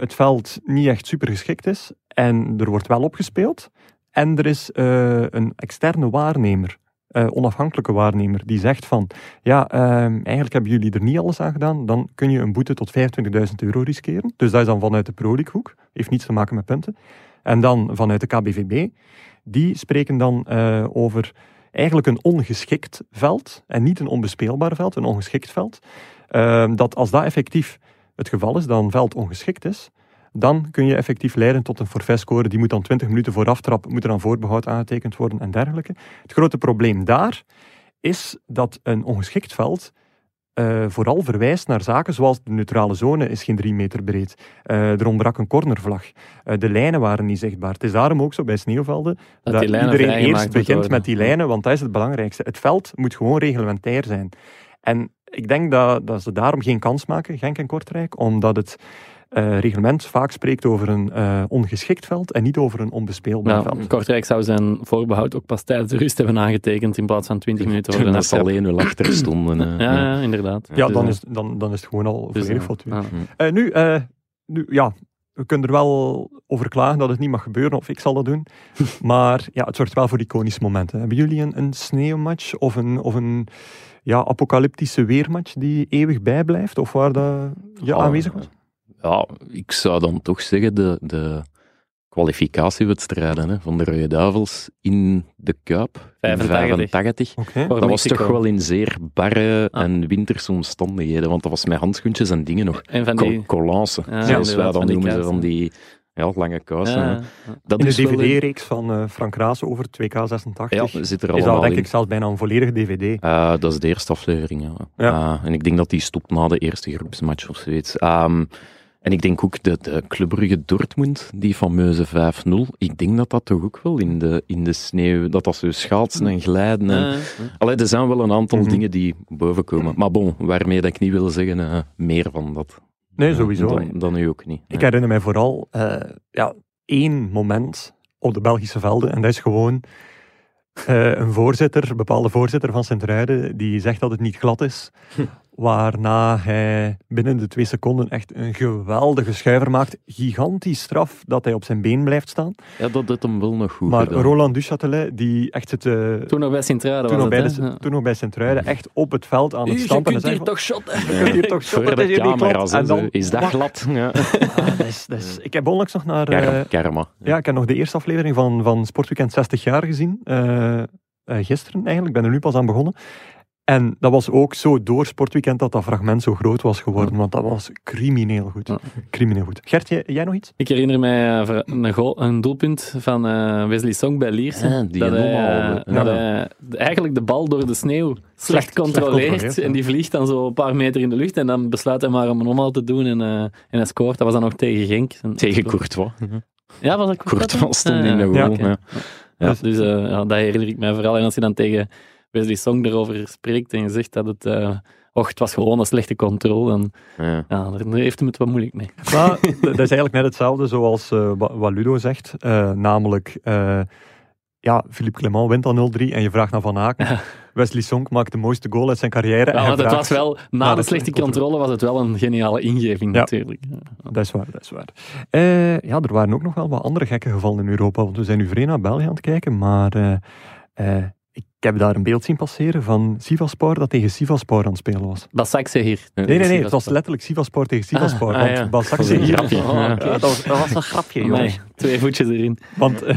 het veld niet echt super geschikt is en er wordt wel opgespeeld, en er is een externe waarnemer, eh, onafhankelijke waarnemer, die zegt van, ja, ehm, eigenlijk hebben jullie er niet alles aan gedaan, dan kun je een boete tot 25.000 euro riskeren. Dus dat is dan vanuit de Pro heeft niets te maken met punten. En dan vanuit de KBVB, die spreken dan eh, over eigenlijk een ongeschikt veld en niet een onbespeelbaar veld, een ongeschikt veld. Ehm, dat als dat effectief het geval is, dat een veld ongeschikt is, dan kun je effectief leiden tot een forfaitscore. Die moet dan 20 minuten voor aftrap, moet er dan voorbehoud aangetekend worden en dergelijke. Het grote probleem daar is dat een ongeschikt veld eh, vooral verwijst naar zaken zoals de neutrale zone is geen drie meter breed. Eh er ontbrak een cornervlag. Eh, de lijnen waren niet zichtbaar. Het is daarom ook zo bij sneeuwvelden dat, iedereen eerst begint met die lijnen, want dat is het belangrijkste. Het veld moet gewoon reglementair zijn. En ik denk dat, dat ze daarom geen kans maken, Genk en Kortrijk, omdat het eh, reglement vaak spreekt over een eh, ongeschikt veld en niet over een onbespeelbaar Ja, veld. Kortrijk zou zijn voorbehoud ook pas tijdens de rust hebben aangetekend in plaats van 20 minuten voor de dat ze alleen 0 achter stonden. eh, Ja, ja, inderdaad. Ja, dan is, dan, dan is het gewoon al dus, volledig eh, fout. ja. Eh, nu, eh, nu, ja, we kunnen er wel over klagen dat het niet mag gebeuren, of ik zal dat doen. maar ja, het zorgt wel voor iconische momenten. Hebben jullie een, een sneeuwmatch of een, of een ja, apocalyptische weermatch die eeuwig bijblijft? Of waar dat je Ah, aanwezig was? Ja, ik zou dan toch zeggen de, de kwalificatiewedstrijden hè, van de Rode Duivels in de Kuip. in 85. 85. Oké. Voor Dat was toch wel in zeer barre Ah. en winterse omstandigheden, want dat was met handschoentjes en dingen nog. En van Co- die... Collance, Ja, zoals wij inderdaad, dan noemen ze, van die ja, lange kousen. hè. Ja, Dat In de is dvd-reeks van eh, Frank Raas over 2K86 Ja, zit er is allemaal dat denk in. ik zelfs bijna een volledige dvd. Eh, dat is de eerste aflevering, ja. Ja. Eh, en ik denk dat die stopt na de eerste groepsmatch of zoiets. Ehm, en ik denk ook de, de Club Brugge Dortmund, die fameuze 5-0. Ik denk dat dat toch ook wel in de, in de sneeuw, dat dat zo schaatsen en glijden. En, Ja, Allee, er zijn wel een aantal Mhm. dingen die boven komen. Maar bon, waarmee dat ik niet wil zeggen, eh, meer van dat. Nee, sowieso. Dan, dan nu ook niet. Ik herinner mij vooral eh, ja, één moment op de Belgische velden. En dat is gewoon eh, een voorzitter, een bepaalde voorzitter van Sint-Truiden, die zegt dat het niet glad is. Waarna hij binnen de twee seconden echt een geweldige schuiver maakt. Gigantisch straf dat hij op zijn been blijft staan. Ja, dat doet hem wel nog goed Maar gedaan. Roland Duchatelet, die echt zit... eh, Toen nog bij Sint-Truiden toen, het? Ja. toen nog bij Sint-Truiden, echt op het veld aan het Je stampen. kunt en hier zeggen toch shotten. je kunt hier toch shotten, het de camera's, En dan- is dat glad? Ja. ah, dat is- dat is- ik heb onlangs nog naar... eh, Karma. Ja, ik heb nog de eerste aflevering van, van Sportweekend 60 jaar gezien. eh, eh, gisteren eigenlijk, ik ben er nu pas aan begonnen. En dat was ook zo door Sportweekend dat dat fragment zo groot was geworden. Want dat was crimineel goed. Ja. Crimineel goed. Gert, jij, jij nog iets? Ik herinner mij eh, een, goal, een doelpunt van eh, Wesley Song bij Lierse. Ah, die dat hij, eh, dat hij de- eigenlijk de bal door de sneeuw slecht, slecht controleert. controleert, ja. en die vliegt dan zo een paar meter in de lucht. En dan besluit hij maar om een omhaal te doen. En, eh, en hij scoort. Dat was dan nog tegen Genk. En- Tegen Courtois. Ja, was dat Courtois? Courtois stond in de ja. goal. Ja. Ja, Dus- ja, dat herinner ik mij vooral. En als je dan tegen Wesley Song erover spreekt en je zegt dat het... eh och, het was gewoon een slechte controle. Dan, Ja. ja, daar heeft hij het wat moeilijk mee. Maar dat is eigenlijk net hetzelfde zoals eh, wa- wat Ludo zegt. Eh, namelijk, eh, ja, Philippe Clement wint dan 0-3 en je vraagt naar Van Aken. Wesley Sonk maakt de mooiste goal uit zijn carrière. en Ja, vraagt- was wel, na de de slechte controle. controle was het wel een geniale ingeving Ja. natuurlijk. Ja. Dat is waar, dat is waar. Eh, ja, er waren ook nog wel wat andere gekke gevallen in Europa, want we zijn nu vreemd naar België aan het kijken, maar eh, eh, ik heb daar een beeld zien passeren van Sivaspor dat tegen Sivaspor aan het spelen was. Basakse hier. Nee, nee, nee, het was letterlijk Sivaspor tegen Sivaspor, Ah, ja. Hier... grapje. Oh, Ja. dat, was, dat was een grapje, jongens. twee voetjes erin. Want uh,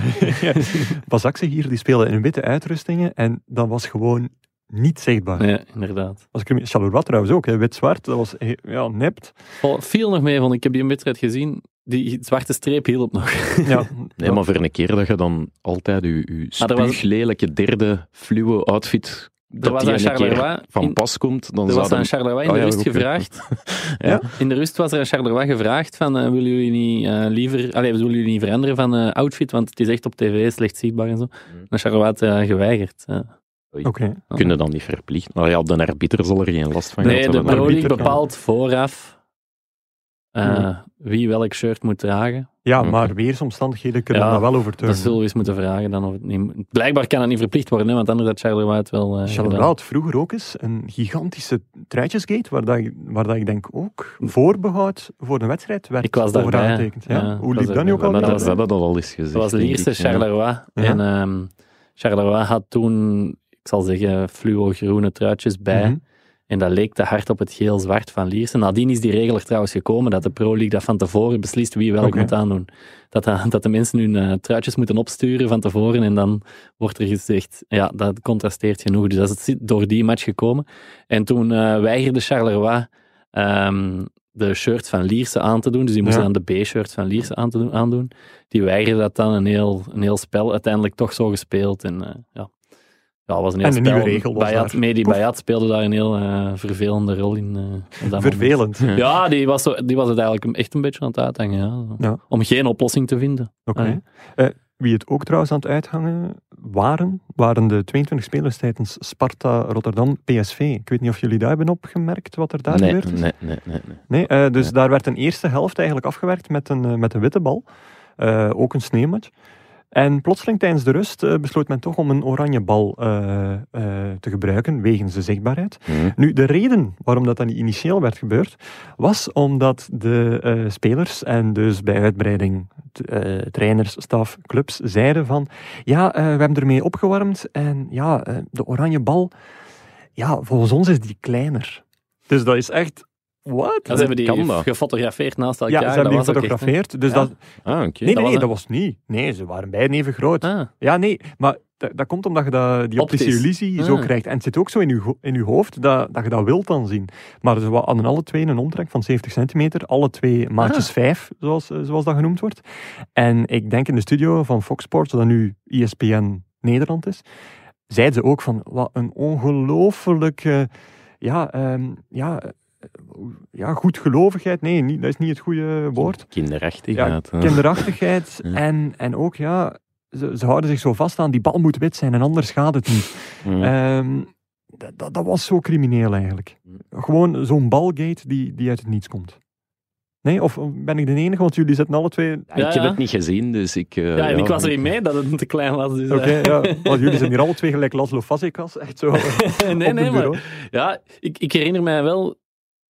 Bazakse hier, die speelde in witte uitrustingen en dat was gewoon niet zichtbaar. Ja, inderdaad. Als ik Charleroi trouwens ook, hè, wit-zwart, dat was ja, nipt. Vol- Viel nog mee, vond ik. Heb die een wedstrijd gezien. Die zwarte streep hielp nog. Ja, Nee, maar voor een keer dat je dan altijd je, je spuuglelijke derde fluwe outfit Er dat was aan Charleroi... van in- pas komt, dan Er was aan. Charleroi in Oh de ja, rust gevraagd. Ja. In de rust was er aan Charleroi gevraagd van, eh, willen jullie niet eh, liever, allee, willen jullie niet veranderen van eh, outfit, want het is echt op tv slecht zichtbaar en zo. En Charleroi had geweigerd. ja. oké. Kunnen dan niet verplicht. Maar ja, de arbiter zal er geen last van Nee, de hebben. Pro League arbiter, ja. bepaalt vooraf eh, Mhm. wie welk shirt moet dragen. Ja, maar weersomstandigheden kunnen Ja, dat wel Dat overtuigen. zullen we eens moeten vragen. Dan of het niet, blijkbaar kan het niet verplicht worden, hè, want anders had Charleroi het wel eh, Charleroi had vroeger ook eens een gigantische truitjesgate, waar, dat, ik- waar dat ik denk ook voorbehoud voor de wedstrijd werd Ik was daarbij, aangetekend. Ja? ja. Ik Hoe was liep dat nu ook al? Maar dat dat, was- dat al eens gezegd. Dat was ik, ja. Charleroi. En ehm, Charleroi had toen, ik zal zeggen, fluo-groene truitjes bij. Mhm. En dat leek te hard op het geel-zwart van Lierse. Nadien is die regel er trouwens gekomen dat de Pro League dat van tevoren beslist wie welk moet aandoen. Dat, dat, dat de mensen hun eh, truitjes moeten opsturen van tevoren en dan wordt er gezegd, ja, dat contrasteert genoeg. Dus dat is het door die match gekomen. En toen eh, weigerde Charleroi ehm, de shirt van Lierse aan te doen. Dus die moesten Ja. dan de B-shirt van Lierse aan te doen, aandoen. Die weigerde dat dan een heel, een heel spel. Uiteindelijk toch zo gespeeld. En eh, ja, ja, was een heel En een spel. nieuwe regel was Bayat. Mehdi. Bayat speelde daar een heel eh, vervelende rol in. eh, dat Vervelend. moment. Ja, die was, zo, die was het eigenlijk echt een beetje aan het uithangen. Ja. Ja. Om geen oplossing te vinden. Oké. Eh, wie het ook trouwens aan het uithangen waren, waren de 22 spelers tijdens Sparta Rotterdam PSV. Ik weet niet of jullie daar hebben opgemerkt wat er daar nee, gebeurd is. nee, nee, nee, nee. Nee, eh, dus Nee. daar werd een eerste helft eigenlijk afgewerkt met een, met een witte bal. Eh, ook een sneeuwmatch. En plotseling tijdens de rust eh, besloot men toch om een oranje bal eh, eh, te gebruiken, wegens de zichtbaarheid. Hm. Nu, de reden waarom dat dan niet initieel werd gebeurd, was omdat de spelers en dus bij uitbreiding trainers, staf, clubs zeiden van ja, we hebben ermee opgewarmd en ja, de oranje bal, ja, volgens ons is die kleiner. Dus dat is echt, wat? Ja, ze hebben die kan dat? gefotografeerd naast Ja, elkaar. ze hebben dat die echt, gefotografeerd. Dus Ja. dat, Ah, oké. nee, nee, dat nee, was dat was niet. Nee, ze waren beiden even groot. Ah, Ja, nee, maar dat, dat komt omdat je dat, die optische Optisch. illusie zo Ah. krijgt. En het zit ook zo in je, in je hoofd dat, dat je dat wilt dan zien. Maar ze hadden alle twee een omtrek van 70 centimeter. Alle twee maatjes 5, zoals, eh, zoals dat genoemd wordt. En ik denk in de studio van Fox Sports, dat nu ESPN Nederland is, zeiden ze ook van, wat een ongelooflijke, ja, ehm, ja, ja, goedgelovigheid. Nee, niet, dat is niet het goede woord. Kinderachtigheid. hè. Kinderachtigheid. Ja. En, en ook, ja, ze, ze houden zich zo vast aan, die bal moet wit zijn en anders gaat het niet. Hm. Ehm, dat, dat, dat was zo crimineel eigenlijk. Gewoon zo'n balgate die, die uit het niets komt. Nee, of ben ik de enige? Want jullie zitten alle twee... Ja, Ja, ik heb ja. het niet gezien, dus ik... eh, Ja, en ik was ik- erin mee dat het te klein was. Dus, Oké, eh, ja. Want jullie zijn hier alle twee gelijk Laszlo Fazekas. Echt zo nee, op nee, het maar bureau. ja, ik, ik herinner mij wel,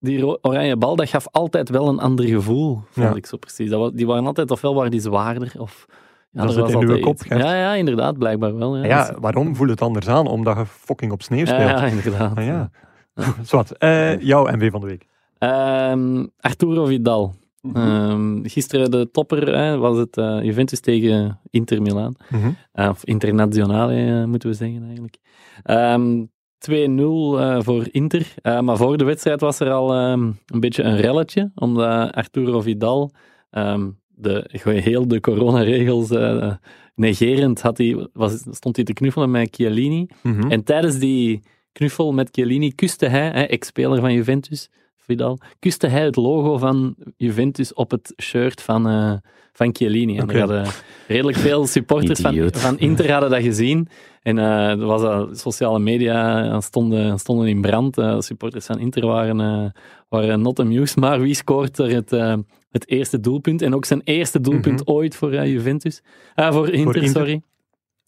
die oranje bal, dat gaf altijd wel een ander gevoel, vond Ja. ik zo precies. Dat, die waren altijd, ofwel waren die zwaarder, of... Ja, Dat in uw kop. Ja, ja, inderdaad, blijkbaar wel. Ja, Ja, waarom voelt het anders aan? Omdat je fucking op sneeuw speelt. ja, inderdaad. Ah, ja. Zwat, eh, jouw MV van de week. Ehm, Arturo Vidal. Mhm. Ehm, gisteren de topper hè, was het eh, Juventus tegen Inter Milaan. Mhm. Eh, of Internazionale eh, moeten we zeggen eigenlijk. Ehm 2-0 eh, voor Inter. Eh, maar voor de wedstrijd was er al ehm, een beetje een relletje. Omdat Arturo Vidal ehm, de, heel de coronaregels eh, negerend had hij, was, stond hij te knuffelen met Chiellini. Mhm. En tijdens die knuffel met Chiellini kuste hij, ex-speler van Juventus, Vidal, kuste hij het logo van Juventus op het shirt van, eh, van Chiellini. En Oké. er hadden redelijk veel supporters van, van Inter hadden dat gezien. En eh, er was dat, sociale media eh, stonden, stonden in brand. Supporters van Inter waren, waren not amused. Maar wie scoort er het, het eerste doelpunt? En ook zijn eerste doelpunt ooit voor Juventus. Ah, voor Inter, Inter. sorry.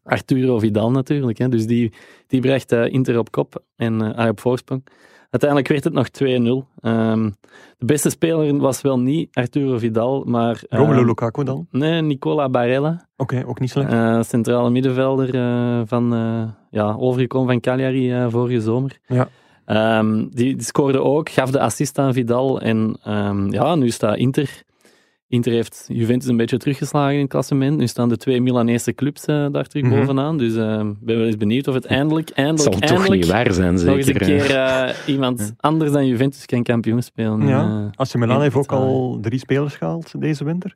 Arturo Vidal natuurlijk. Hè. Dus die, die bracht Inter op kop en op voorsprong. Uiteindelijk werd het nog 2-0. Ehm, de beste speler was wel niet Arturo Vidal, maar... eh, Romelu Lukaku dan? Nee, Nicola Barella. Oké, ook niet slecht. eh, centrale middenvelder eh, van, eh, ja, overgekomen van Cagliari vorige zomer. Ja. Ehm, die, die scoorde ook, gaf de assist aan Vidal. En ja, nu staat Inter. Inter heeft Juventus een beetje teruggeslagen in het klassement. Nu staan de twee Milanese clubs eh, daar terug Mhm. bovenaan. Dus ik ben wel eens benieuwd of het eindelijk, Het eindelijk, zal toch niet waar zijn, nog eens een zeker. keer eh, iemand anders dan Juventus kan kampioen spelen. Ja. Eh, AC Milan heeft ook al drie spelers gehaald deze winter.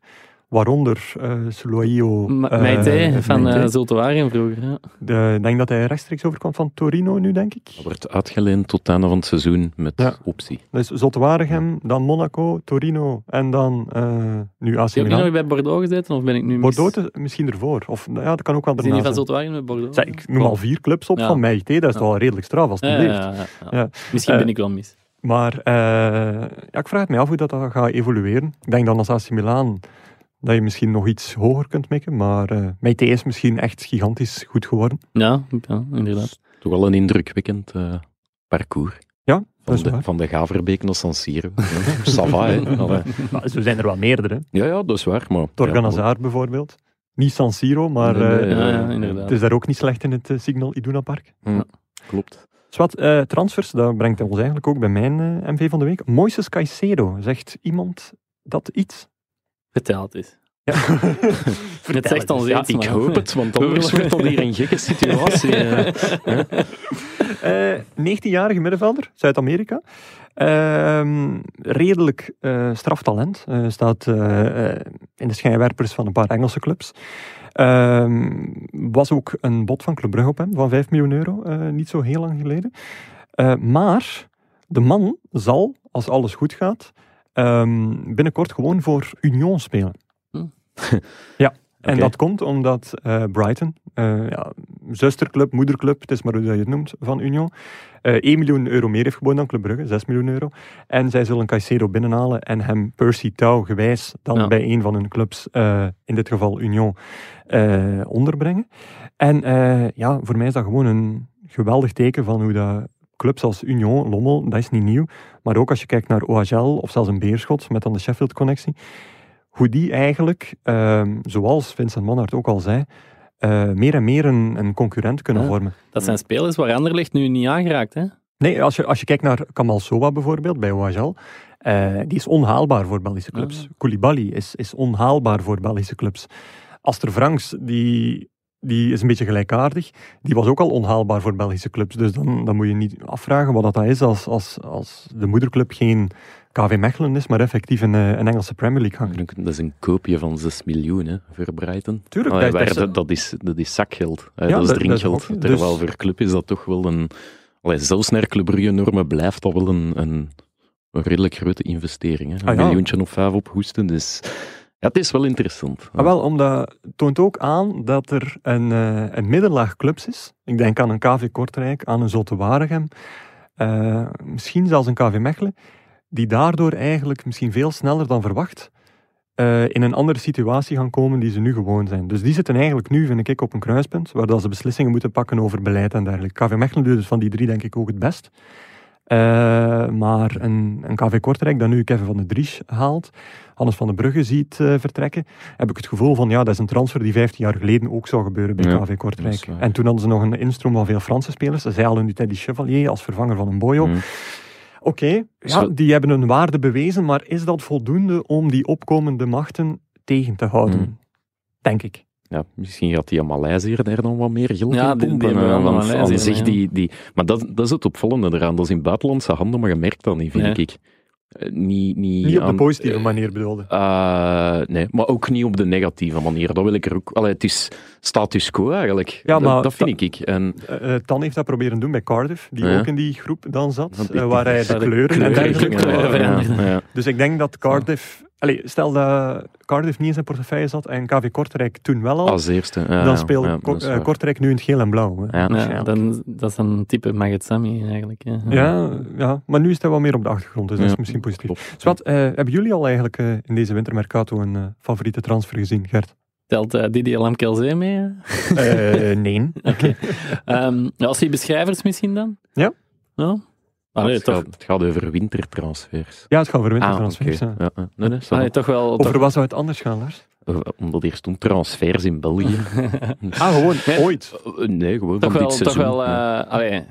Waaronder uh, eh, Meite van eh Waregem vroeger. Ja. De- Ik denk dat hij rechtstreeks overkwam van Torino nu, denk ik. Dat wordt uitgeleend tot het einde van het seizoen met Ja. optie. Dus Zulte Waregem, dan Monaco, Torino en dan eh, nu AC Heb je nog Milan. bij Bordeaux gezeten of ben ik nu mis? Bordeaux te- misschien ervoor. Of nou ja, dat kan ook wel van zijn. Zulte Waregem met Bordeaux? Ik noem al vier clubs op Ja. van Meite. Dat is wel redelijk straf, Ja, alstublieft. ja, ja, ja. Ja. Misschien Eh, ben ik wel mis. Maar eh, ja, ik vraag het mij af hoe dat, dat gaat evolueren. Ik denk dan als AC Milan dat je misschien nog iets hoger kunt mikken. Maar eh Meite is misschien echt gigantisch goed geworden. Ja, ja inderdaad. Toch wel een indrukwekkend eh, parcours. Ja, dat Van is de, waar. van de Gaverbeek naar San Siro. Ja, ça va, hè. Zo zijn er wel meerdere. Ja, ja, dat is waar. Maar, ja, bijvoorbeeld. Niet San Siro, maar Nee, nee, eh, Ja, ja, inderdaad. het is daar ook niet slecht in het Signal Iduna Park. Klopt. Zwat, eh, transfers, dat brengt ons eigenlijk ook bij mijn MV van de week. Moises Caicedo, zegt iemand dat iets? Het eens. Ja. Het zegt ons Ja, iets, ik maar- hoop het, want anders wordt dat hier een gekke situatie. eh. Eh, 19-jarige middenvelder, Zuid-Amerika. Ehm, redelijk eh straftalent. Eh, staat eh, eh, in de schijnwerpers van een paar Engelse clubs. Ehm, was ook een bod van Club Brugge op hem, van 5 miljoen euro, eh, niet zo heel lang geleden. Eh, maar de man zal, als alles goed gaat, ehm, binnenkort gewoon voor Union spelen. Hm. ja, en dat komt omdat eh, Brighton, eh, ja, zusterclub, moederclub, het is maar hoe je het noemt, van Union, eh 1 miljoen euro meer heeft geboden dan Club Brugge, 6 miljoen euro. En zij zullen Caicedo binnenhalen en hem Percy Tau gewijs dan Ja. bij een van hun clubs, in dit geval Union, onderbrengen. En ja, voor mij is dat gewoon een geweldig teken van hoe dat clubs als Union, Lommel, dat is niet nieuw. Maar ook als je kijkt naar OHL of zelfs een Beerschot met dan de Sheffield-connectie, hoe die eigenlijk, ehm, zoals Vincent Manhart ook al zei, eh, meer en meer een, een concurrent kunnen Ja. vormen. Dat zijn spelers waar Anderlecht nu niet aangeraakt, hè? Nee, als je, als je kijkt naar Kamal Sowa bijvoorbeeld bij OHL, eh, die is onhaalbaar voor Belgische clubs. Ah. Koulibaly is, is onhaalbaar voor Belgische clubs. Aster Franks, die, die is een beetje gelijkaardig. Die was ook al onhaalbaar voor Belgische clubs. Dus dan, dan moet je niet afvragen wat dat is als, als, als de moederclub geen KV Mechelen is, maar effectief een, eh, een Engelse Premier League hangt. Dat is een koopje van 6 miljoen hè, voor Brighton. Tuurlijk, Allee, dat is- waar dat is- dat, zakgeld. hè, Ja, dat is dat- dat is drinkgeld. Terwijl dus- voor club is dat toch wel een... Allee, zelfs naar Club Brugge normen blijft dat wel een, een, een redelijk grote investering. Hè. Een Ah, ja. miljoentje of vijf ophoesten. Dus ja, het is wel interessant. Ah, wel, omdat het toont ook aan dat er een, eh, een middenlaag clubs is. Ik denk aan een KV Kortrijk, aan een Zulte Waregem, eh, misschien zelfs een KV Mechelen, die daardoor eigenlijk misschien veel sneller dan verwacht eh, in een andere situatie gaan komen die ze nu gewoon zijn. Dus die zitten eigenlijk nu, vind ik, op een kruispunt, waar dat ze beslissingen moeten pakken over beleid en dergelijke. KV Mechelen doet het van die drie denk ik ook het best. Uh, maar een, een KV Kortrijk dat nu Kevin van de Dries haalt, Hannes van den Brugge ziet uh, vertrekken, heb ik het gevoel van ja, dat is een transfer die 15 jaar geleden ook zou gebeuren bij Ja, KV Kortrijk. En toen hadden ze nog een instroom van veel Franse spelers. Zij halen nu Teddy Chevalier als vervanger van een Boyo. Mm. Oké, ja, die hebben hun waarde bewezen, maar is dat voldoende om die opkomende machten tegen te houden? Mm. Denk ik. Ja, misschien gaat die Maleisiër daar dan wat meer geld Ja, in die- die pompen. eh, zich ja. die, die, maar dat, dat is het opvallende eraan. Dat is in buitenlandse handen, maar je merkt dat niet, vind Nee. ik. Eh, Niet, niet, Niet op de positieve eh, manier bedoelde. eh, nee, maar ook niet op de negatieve manier. Dat wil ik er ook... Allee, het is status quo eigenlijk. Ja, dat, maar dat vind ik. En Tan heeft dat proberen doen bij Cardiff, die Ja. ook in die groep dan zat, waar hij de kleuren en kleuren, dergelijke... ja, ja, ja, ja. Dus ik denk dat Cardiff... Allee, stel dat Cardiff niet in zijn portefeuille zat en KV Kortrijk toen wel al, Als eerste. ja, dan ja, Ko- is eh. Kortrijk nu in het geel en blauw. hè. Ja. Dan, dat is een type Magetsami eigenlijk. Ja. Ja, ja, maar nu is hij wel meer op de achtergrond, dus dat is misschien positief. klopt. Zwat, eh, hebben jullie al eigenlijk eh, in deze wintermercato een favoriete transfer gezien, Gert? Telt eh, Didier Lamkelzee mee? Eh, nee. Ehm ja, als die beschrijvers misschien dan? Ja. Ja? Allee, het, toch, gaat, het gaat over wintertransfers. Ja, het gaat over Ah, wintertransfers. oké. ja. Ja, ja. Nee, nee, allee, toch wel... Over toch- wat zou het anders gaan, Lars? Omdat hier stond transfers in België. Ah, gewoon Nee. ooit. Eh, nee, gewoon toch van wel, dit toch seizoen. wel Ja. eh, allee,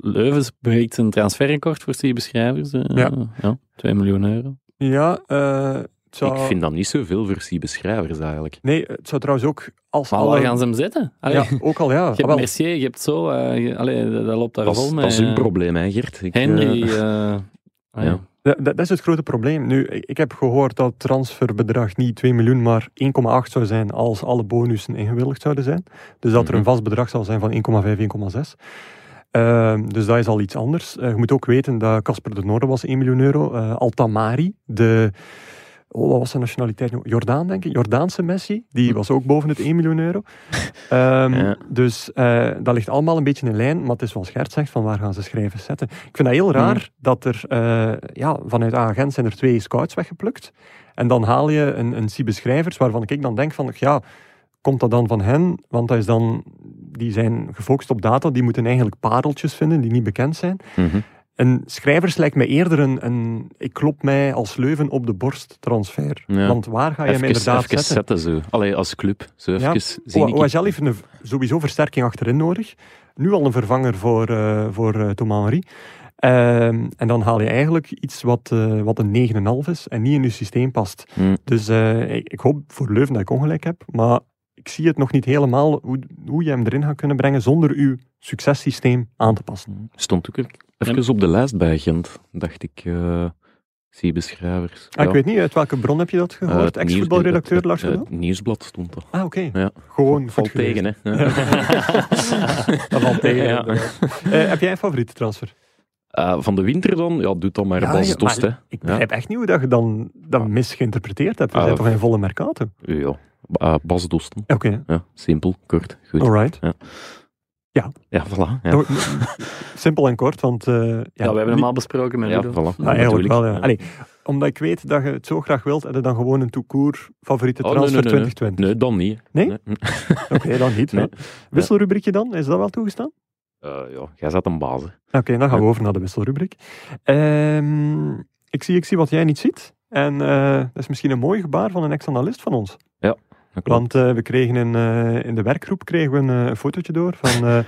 Leuvens breekt een transferrecord voor die beschrijvers. eh, Ja. ja. 2 miljoen euro. Ja, eh, zou... Ik vind dat niet zoveel voor beschrijvers eigenlijk. Nee, het zou trouwens ook als Maar alle... waar gaan ze hem zetten? Allee, Ja, ook al ja. Je hebt. Mercier, je hebt zo... je- allee, dat, dat loopt daar Dat is, vol mee. dat is hun eh, probleem, hè, Gert. Ik, Henry... eh, ah, ja. Dat, dat is het grote probleem. Nu, ik heb gehoord dat het transferbedrag niet 2 miljoen, maar 1,8 zou zijn als alle bonussen ingewilligd zouden zijn. Dus dat er een Mhm. vast bedrag zal zijn van 1,5, 1,6. Ehm, dus dat is al iets anders. Eh, je moet ook weten dat Casper de Noorde was 1 miljoen euro. Eh, Altamari, de... Oh, wat was zijn nationaliteit? nu? Jordaan, denk ik. Jordaanse Messi. Die was ook boven het 1 miljoen euro. Ehm, Ja. Dus eh, dat ligt allemaal een beetje in lijn. Maar het is zoals Gert zegt, van waar gaan ze schrijven zetten. Ik vind dat heel raar dat er eh, ja, vanuit agent zijn er twee scouts weggeplukt. En dan haal je een, een Siebe Schrijvers, waarvan ik dan denk van, ja, komt dat dan van hen? Want dat is dan, die zijn gefocust op data, die moeten eigenlijk pareltjes vinden die niet bekend zijn. Mhm. En schrijvers lijkt me eerder een, een ik klop mij als Leuven op de borst transfer. Ja. Want waar ga je mij Even, inderdaad even zetten? zetten zo. Allee, als club. Zo even Ja. zien. O- ik- OHL heeft een, sowieso versterking achterin nodig. Nu al een vervanger voor, eh voor eh, Thomas Henry. Ehm, en dan haal je eigenlijk iets wat, eh, wat een 9,5 is en niet in je systeem past. Hmm. Dus ik, ik hoop voor Leuven dat ik ongelijk heb, maar ik zie het nog niet helemaal hoe, hoe je hem erin gaat kunnen brengen zonder uw successysteem aan te passen. Stond ook even op de lijst bij Gent, dacht ik. eh zie beschrijvers. Ah, ik weet niet, uit welke bron heb je dat Eh, gehoord? nieuws- Ex-voetbalredacteur Lars het- nieuwsblad stond dat. Ah, oké. Ja. Gewoon Valt tegen, hè. Ja. Dat valt tegen. Ja. Eh, heb jij een favoriete transfer? Van de winter dan? Ja, doet dan maar Ja, Bas ja, Dost, hè. Ik begrijp echt niet hoe dat je dan dat misgeïnterpreteerd hebt. We Ah, zijn toch in volle mercato? Ja. Bas Dosten. Oké, Ja, simpel, kort, goed. alright. Ja, voilà. Ja, Toch- Simpel en kort, want... eh, ja, Ja, we hebben hem al besproken met ja Ludo. voilà. Ah, eigenlijk wel, ja. Allee, omdat ik weet dat je het zo graag wilt, heb je dan gewoon een toekoer favoriete Oh, transfer nee, nee, nee. 2020. Nee, dan niet. Nee? Oké, dan niet. Wisselrubriekje dan? Is dat wel toegestaan? Eh, ja, jij zet een baas. hè. Oké, dan gaan we over naar de wisselrubriek. Ehm, ik, zie, ik zie wat jij niet ziet. En eh, dat is misschien een mooi gebaar van een ex-analist van ons. Want eh, we kregen in, eh, in de werkgroep kregen we een, eh, een fotootje door van, eh,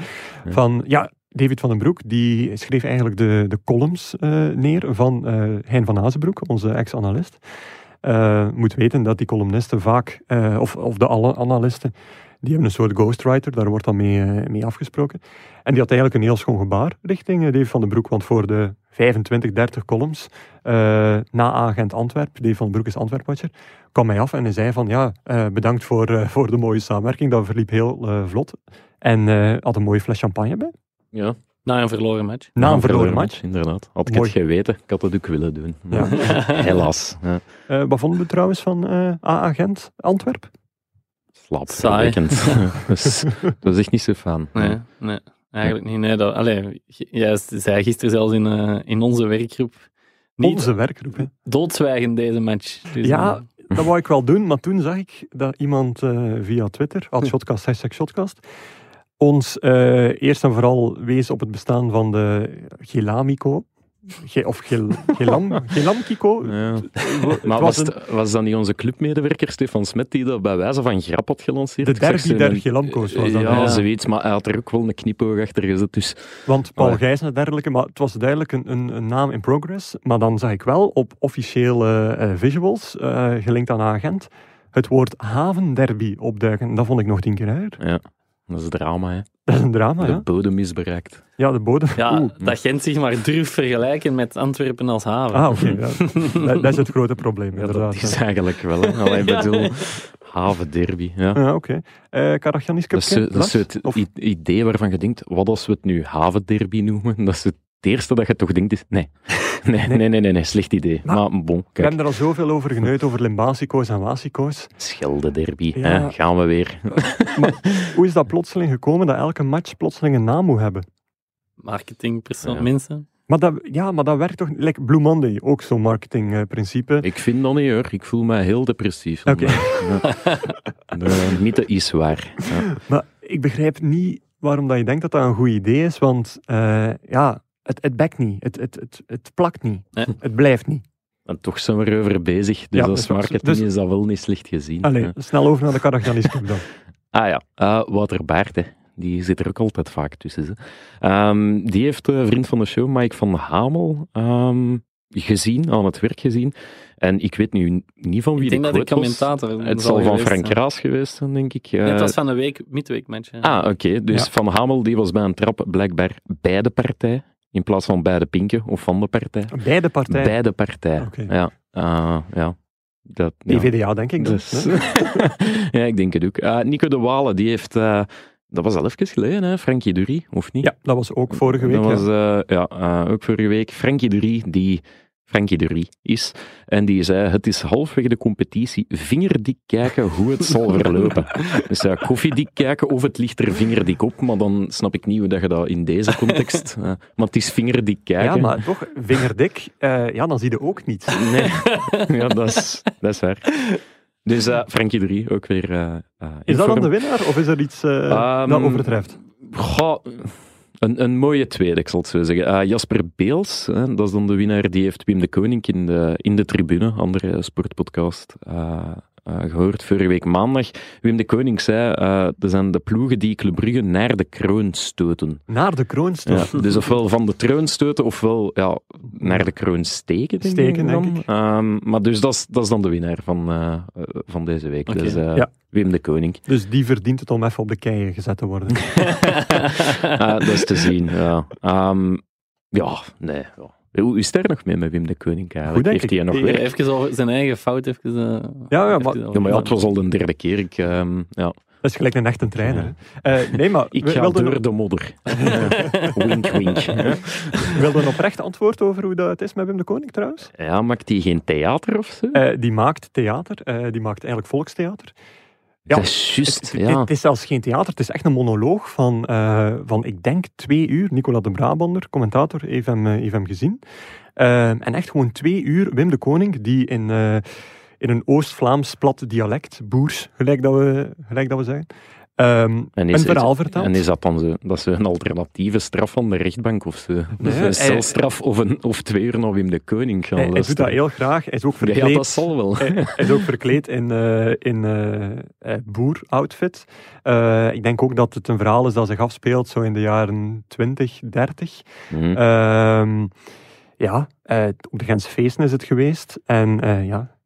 van ja, David van den Broek. Die schreef eigenlijk de, de columns neer van Hein van Azenbroek, onze ex-analist. Moet weten dat die columnisten vaak, of, of de alle analisten, die hebben een soort ghostwriter, daar wordt dan mee, eh, mee afgesproken. En die had eigenlijk een heel schoon gebaar richting eh, David van den Broek, want voor de 25, 30 columns eh, na Agent Antwerp, Dave van den Broek is Antwerp-watcher, kwam hij af en hij zei van ja, eh, bedankt voor, eh, voor de mooie samenwerking, dat verliep heel eh, vlot. En eh, had een mooie fles champagne bij, Ja, Na een verloren match. na een verloren match. Inderdaad. Had ik Mooi. het geweten, ik had het ook willen doen. Ja. Helaas. Ja. Eh, wat vonden we trouwens van eh A-agent Antwerp? Slaapverwekkend. dus, dat is echt niet zo fan. Nee, nee. Eigenlijk niet. Nee, dat, allee, jij zei gisteren zelfs in, eh, in onze werkgroep Niet Onze werkgroep. hè. doodzwijgen deze match. Dus, Ja, dat wou ik wel doen, maar toen zag ik dat iemand eh, via Twitter, Hm. at shotcast, hashtag shotcast, ons eh, eerst en vooral wees op het bestaan van de Gelamico. Of gel, Gelam. Ja. Het Maar was was, een- dat niet onze clubmedewerker Stefan Smet die dat bij wijze van grap had gelanceerd? de derby der Gelamco's was dat. Ja, Ja. zoiets, maar hij had er ook wel een knipoog achter gezet. Dus Want Paul Allee. Gijs en dergelijke, maar het was duidelijk een, een, een naam in progress. Maar dan zag ik wel op officiële eh, visuals, eh, gelinkt aan een agent, het woord havenderby opduiken. Dat vond ik nog tien keer erger. ja, dat is drama. Hè. Dat is een drama, de ja. bodem is bereikt. Ja, de bodem. ja, Oeh. dat Gent zich maar durft vergelijken met Antwerpen als haven. Ah, oké. ja. dat, dat is het grote probleem, Ja, inderdaad. dat is eigenlijk wel. Hè. Allee, bedoel, havenderby. Ja. Ja, oké. Eh Karagiannis Dat is, dat het Of- idee waarvan je denkt, wat als we het nu havenderby noemen? Dat is het eerste dat je toch denkt, is nee. Nee, nee, nee, nee, nee, slecht idee. Maar- Maar, bon, We hebben er al zoveel over geneut, over Limbasico's en Wasico's. Schelde-derby, Ja. hè, gaan we weer. Hoe is dat plotseling gekomen dat elke match plotseling een naam moet hebben? Marketingpersoon, Ja. mensen. Maar dat, ja, maar dat werkt toch niet? Like Blue Monday, ook zo'n marketingprincipe. Ik vind dat niet hoor, ik voel me heel depressief. Oké. De mythe is waar. Ja. Maar ik begrijp niet waarom dat je denkt dat dat een goed idee is, want eh, ja, het, het bekt niet, het, het, het, het plakt niet, Nee. het blijft niet. En toch zijn we erover bezig, dus Ja, dat als marketing Dus- is dat wel niet slecht gezien. Allee, Ja. snel over naar de Karagiannis Cup dan. Ah ja, eh, Wouter Baert, hè. die zit er ook altijd vaak tussen. Hè. Ehm, die heeft een vriend van de show, Mike van Hamel, ehm, gezien, aan het werk gezien. En ik weet nu niet van wie Ik denk de dat de quote was. commentator. Het zal van geweest Frank. Raas geweest zijn, denk ik. Nee, het Eh, was van de week, midweekmatch. Ah, oké. Dus Ja. Van Hamel die was bij een trap blijkbaar bij de partij, in plaats van bij de pinken of van de partij. Beide partijen. Bij de partij. Ja, ah, ja. Dat, ja. PvdA, denk ik dan. Dus, ja, ik denk het ook. Eh, Nico de Walen, die heeft... eh, dat was al even geleden, hè? Frankie Dury, of niet? Ja, dat was ook vorige week. Dat was ja. eh, ja, eh, ook vorige week. Frankie Dury, die Frankie Dury is. En die zei, het is halfwege de competitie vingerdik kijken hoe het zal verlopen. Dus ja, koffiedik kijken of het ligt er vingerdik op, maar dan snap ik niet hoe dat je dat in deze context... eh, maar het is vingerdik kijken. ja, maar toch, vingerdik, eh, ja, dan zie je ook niet. Nee, ja, dat is, dat is waar. Dus eh Frankie Dury, ook weer Is dat dan de winnaar, of is er iets eh, Ehm, dat overtreft? Goh, een, een mooie tweede, ik zal het zo zeggen. Eh, Jasper Beels, hè, dat is dan de winnaar, die heeft Wim de Koning in de, in de tribune, andere sportpodcast, eh, eh, gehoord vorige week maandag. Wim de Koning zei, eh er zijn de ploegen die Club Brugge naar de kroon stoten. Naar de kroonstof. Ja, dus ofwel van de troon stoten, ofwel ja, naar de kroon steken, denk Steken, ik denk ik. Ehm, maar dus dat is, dat is dan de winnaar van, eh, van deze week. Dus eh, Ja. Wim de Koning. Dus die verdient het om even op de keien gezet te worden. Ah, dat is te zien, ja. Ehm, ja, nee. Ja. Hoe is het er nog mee met Wim de Koning eigenlijk? Goed, denk Heeft hij nog werk? Even zijn eigen fout. Even, Ja, ja, maar- Ja, maar ja, het was al de derde keer. Ik, ehm, ja. Dat is gelijk een echte trainer. hè. Eh, nee, maar ik we ga wilden door de modder. Ja. wink, wink. we wilden een oprecht antwoord over hoe dat het is met Wim de Koning trouwens. Ja, maakt hij geen theater of zo? Eh, die maakt theater, eh, die maakt eigenlijk volkstheater. Ja, dat is juist, Het, het- ja. het is zelfs geen theater, het is echt een monoloog van, eh, van ik denk, twee uur. Nicola de Brabander, commentator, heeft hem, eh, heeft hem gezien. Eh, en echt gewoon twee uur Wim de Koning, die in, eh, in een Oost-Vlaams plat dialect, boers, gelijk dat we, gelijk dat we zeggen, ehm, En een verhaal vertelt. En is dat dan zo, dat zo een alternatieve straf van de rechtbank of zo? Hij- een celstraf of, een, of twee uur naar Wim de Koning gaan hij, hij doet dat heel graag. Hij is ook Ja, verkleed, dat zal wel. hij, hij is ook verkleed in, eh in eh, eh, boer-outfit. Ik denk ook dat het een verhaal is dat zich afspeelt zo in de jaren 20, 30. Mhm. Ehm, ja, op de Gentse feesten is het geweest. En ja,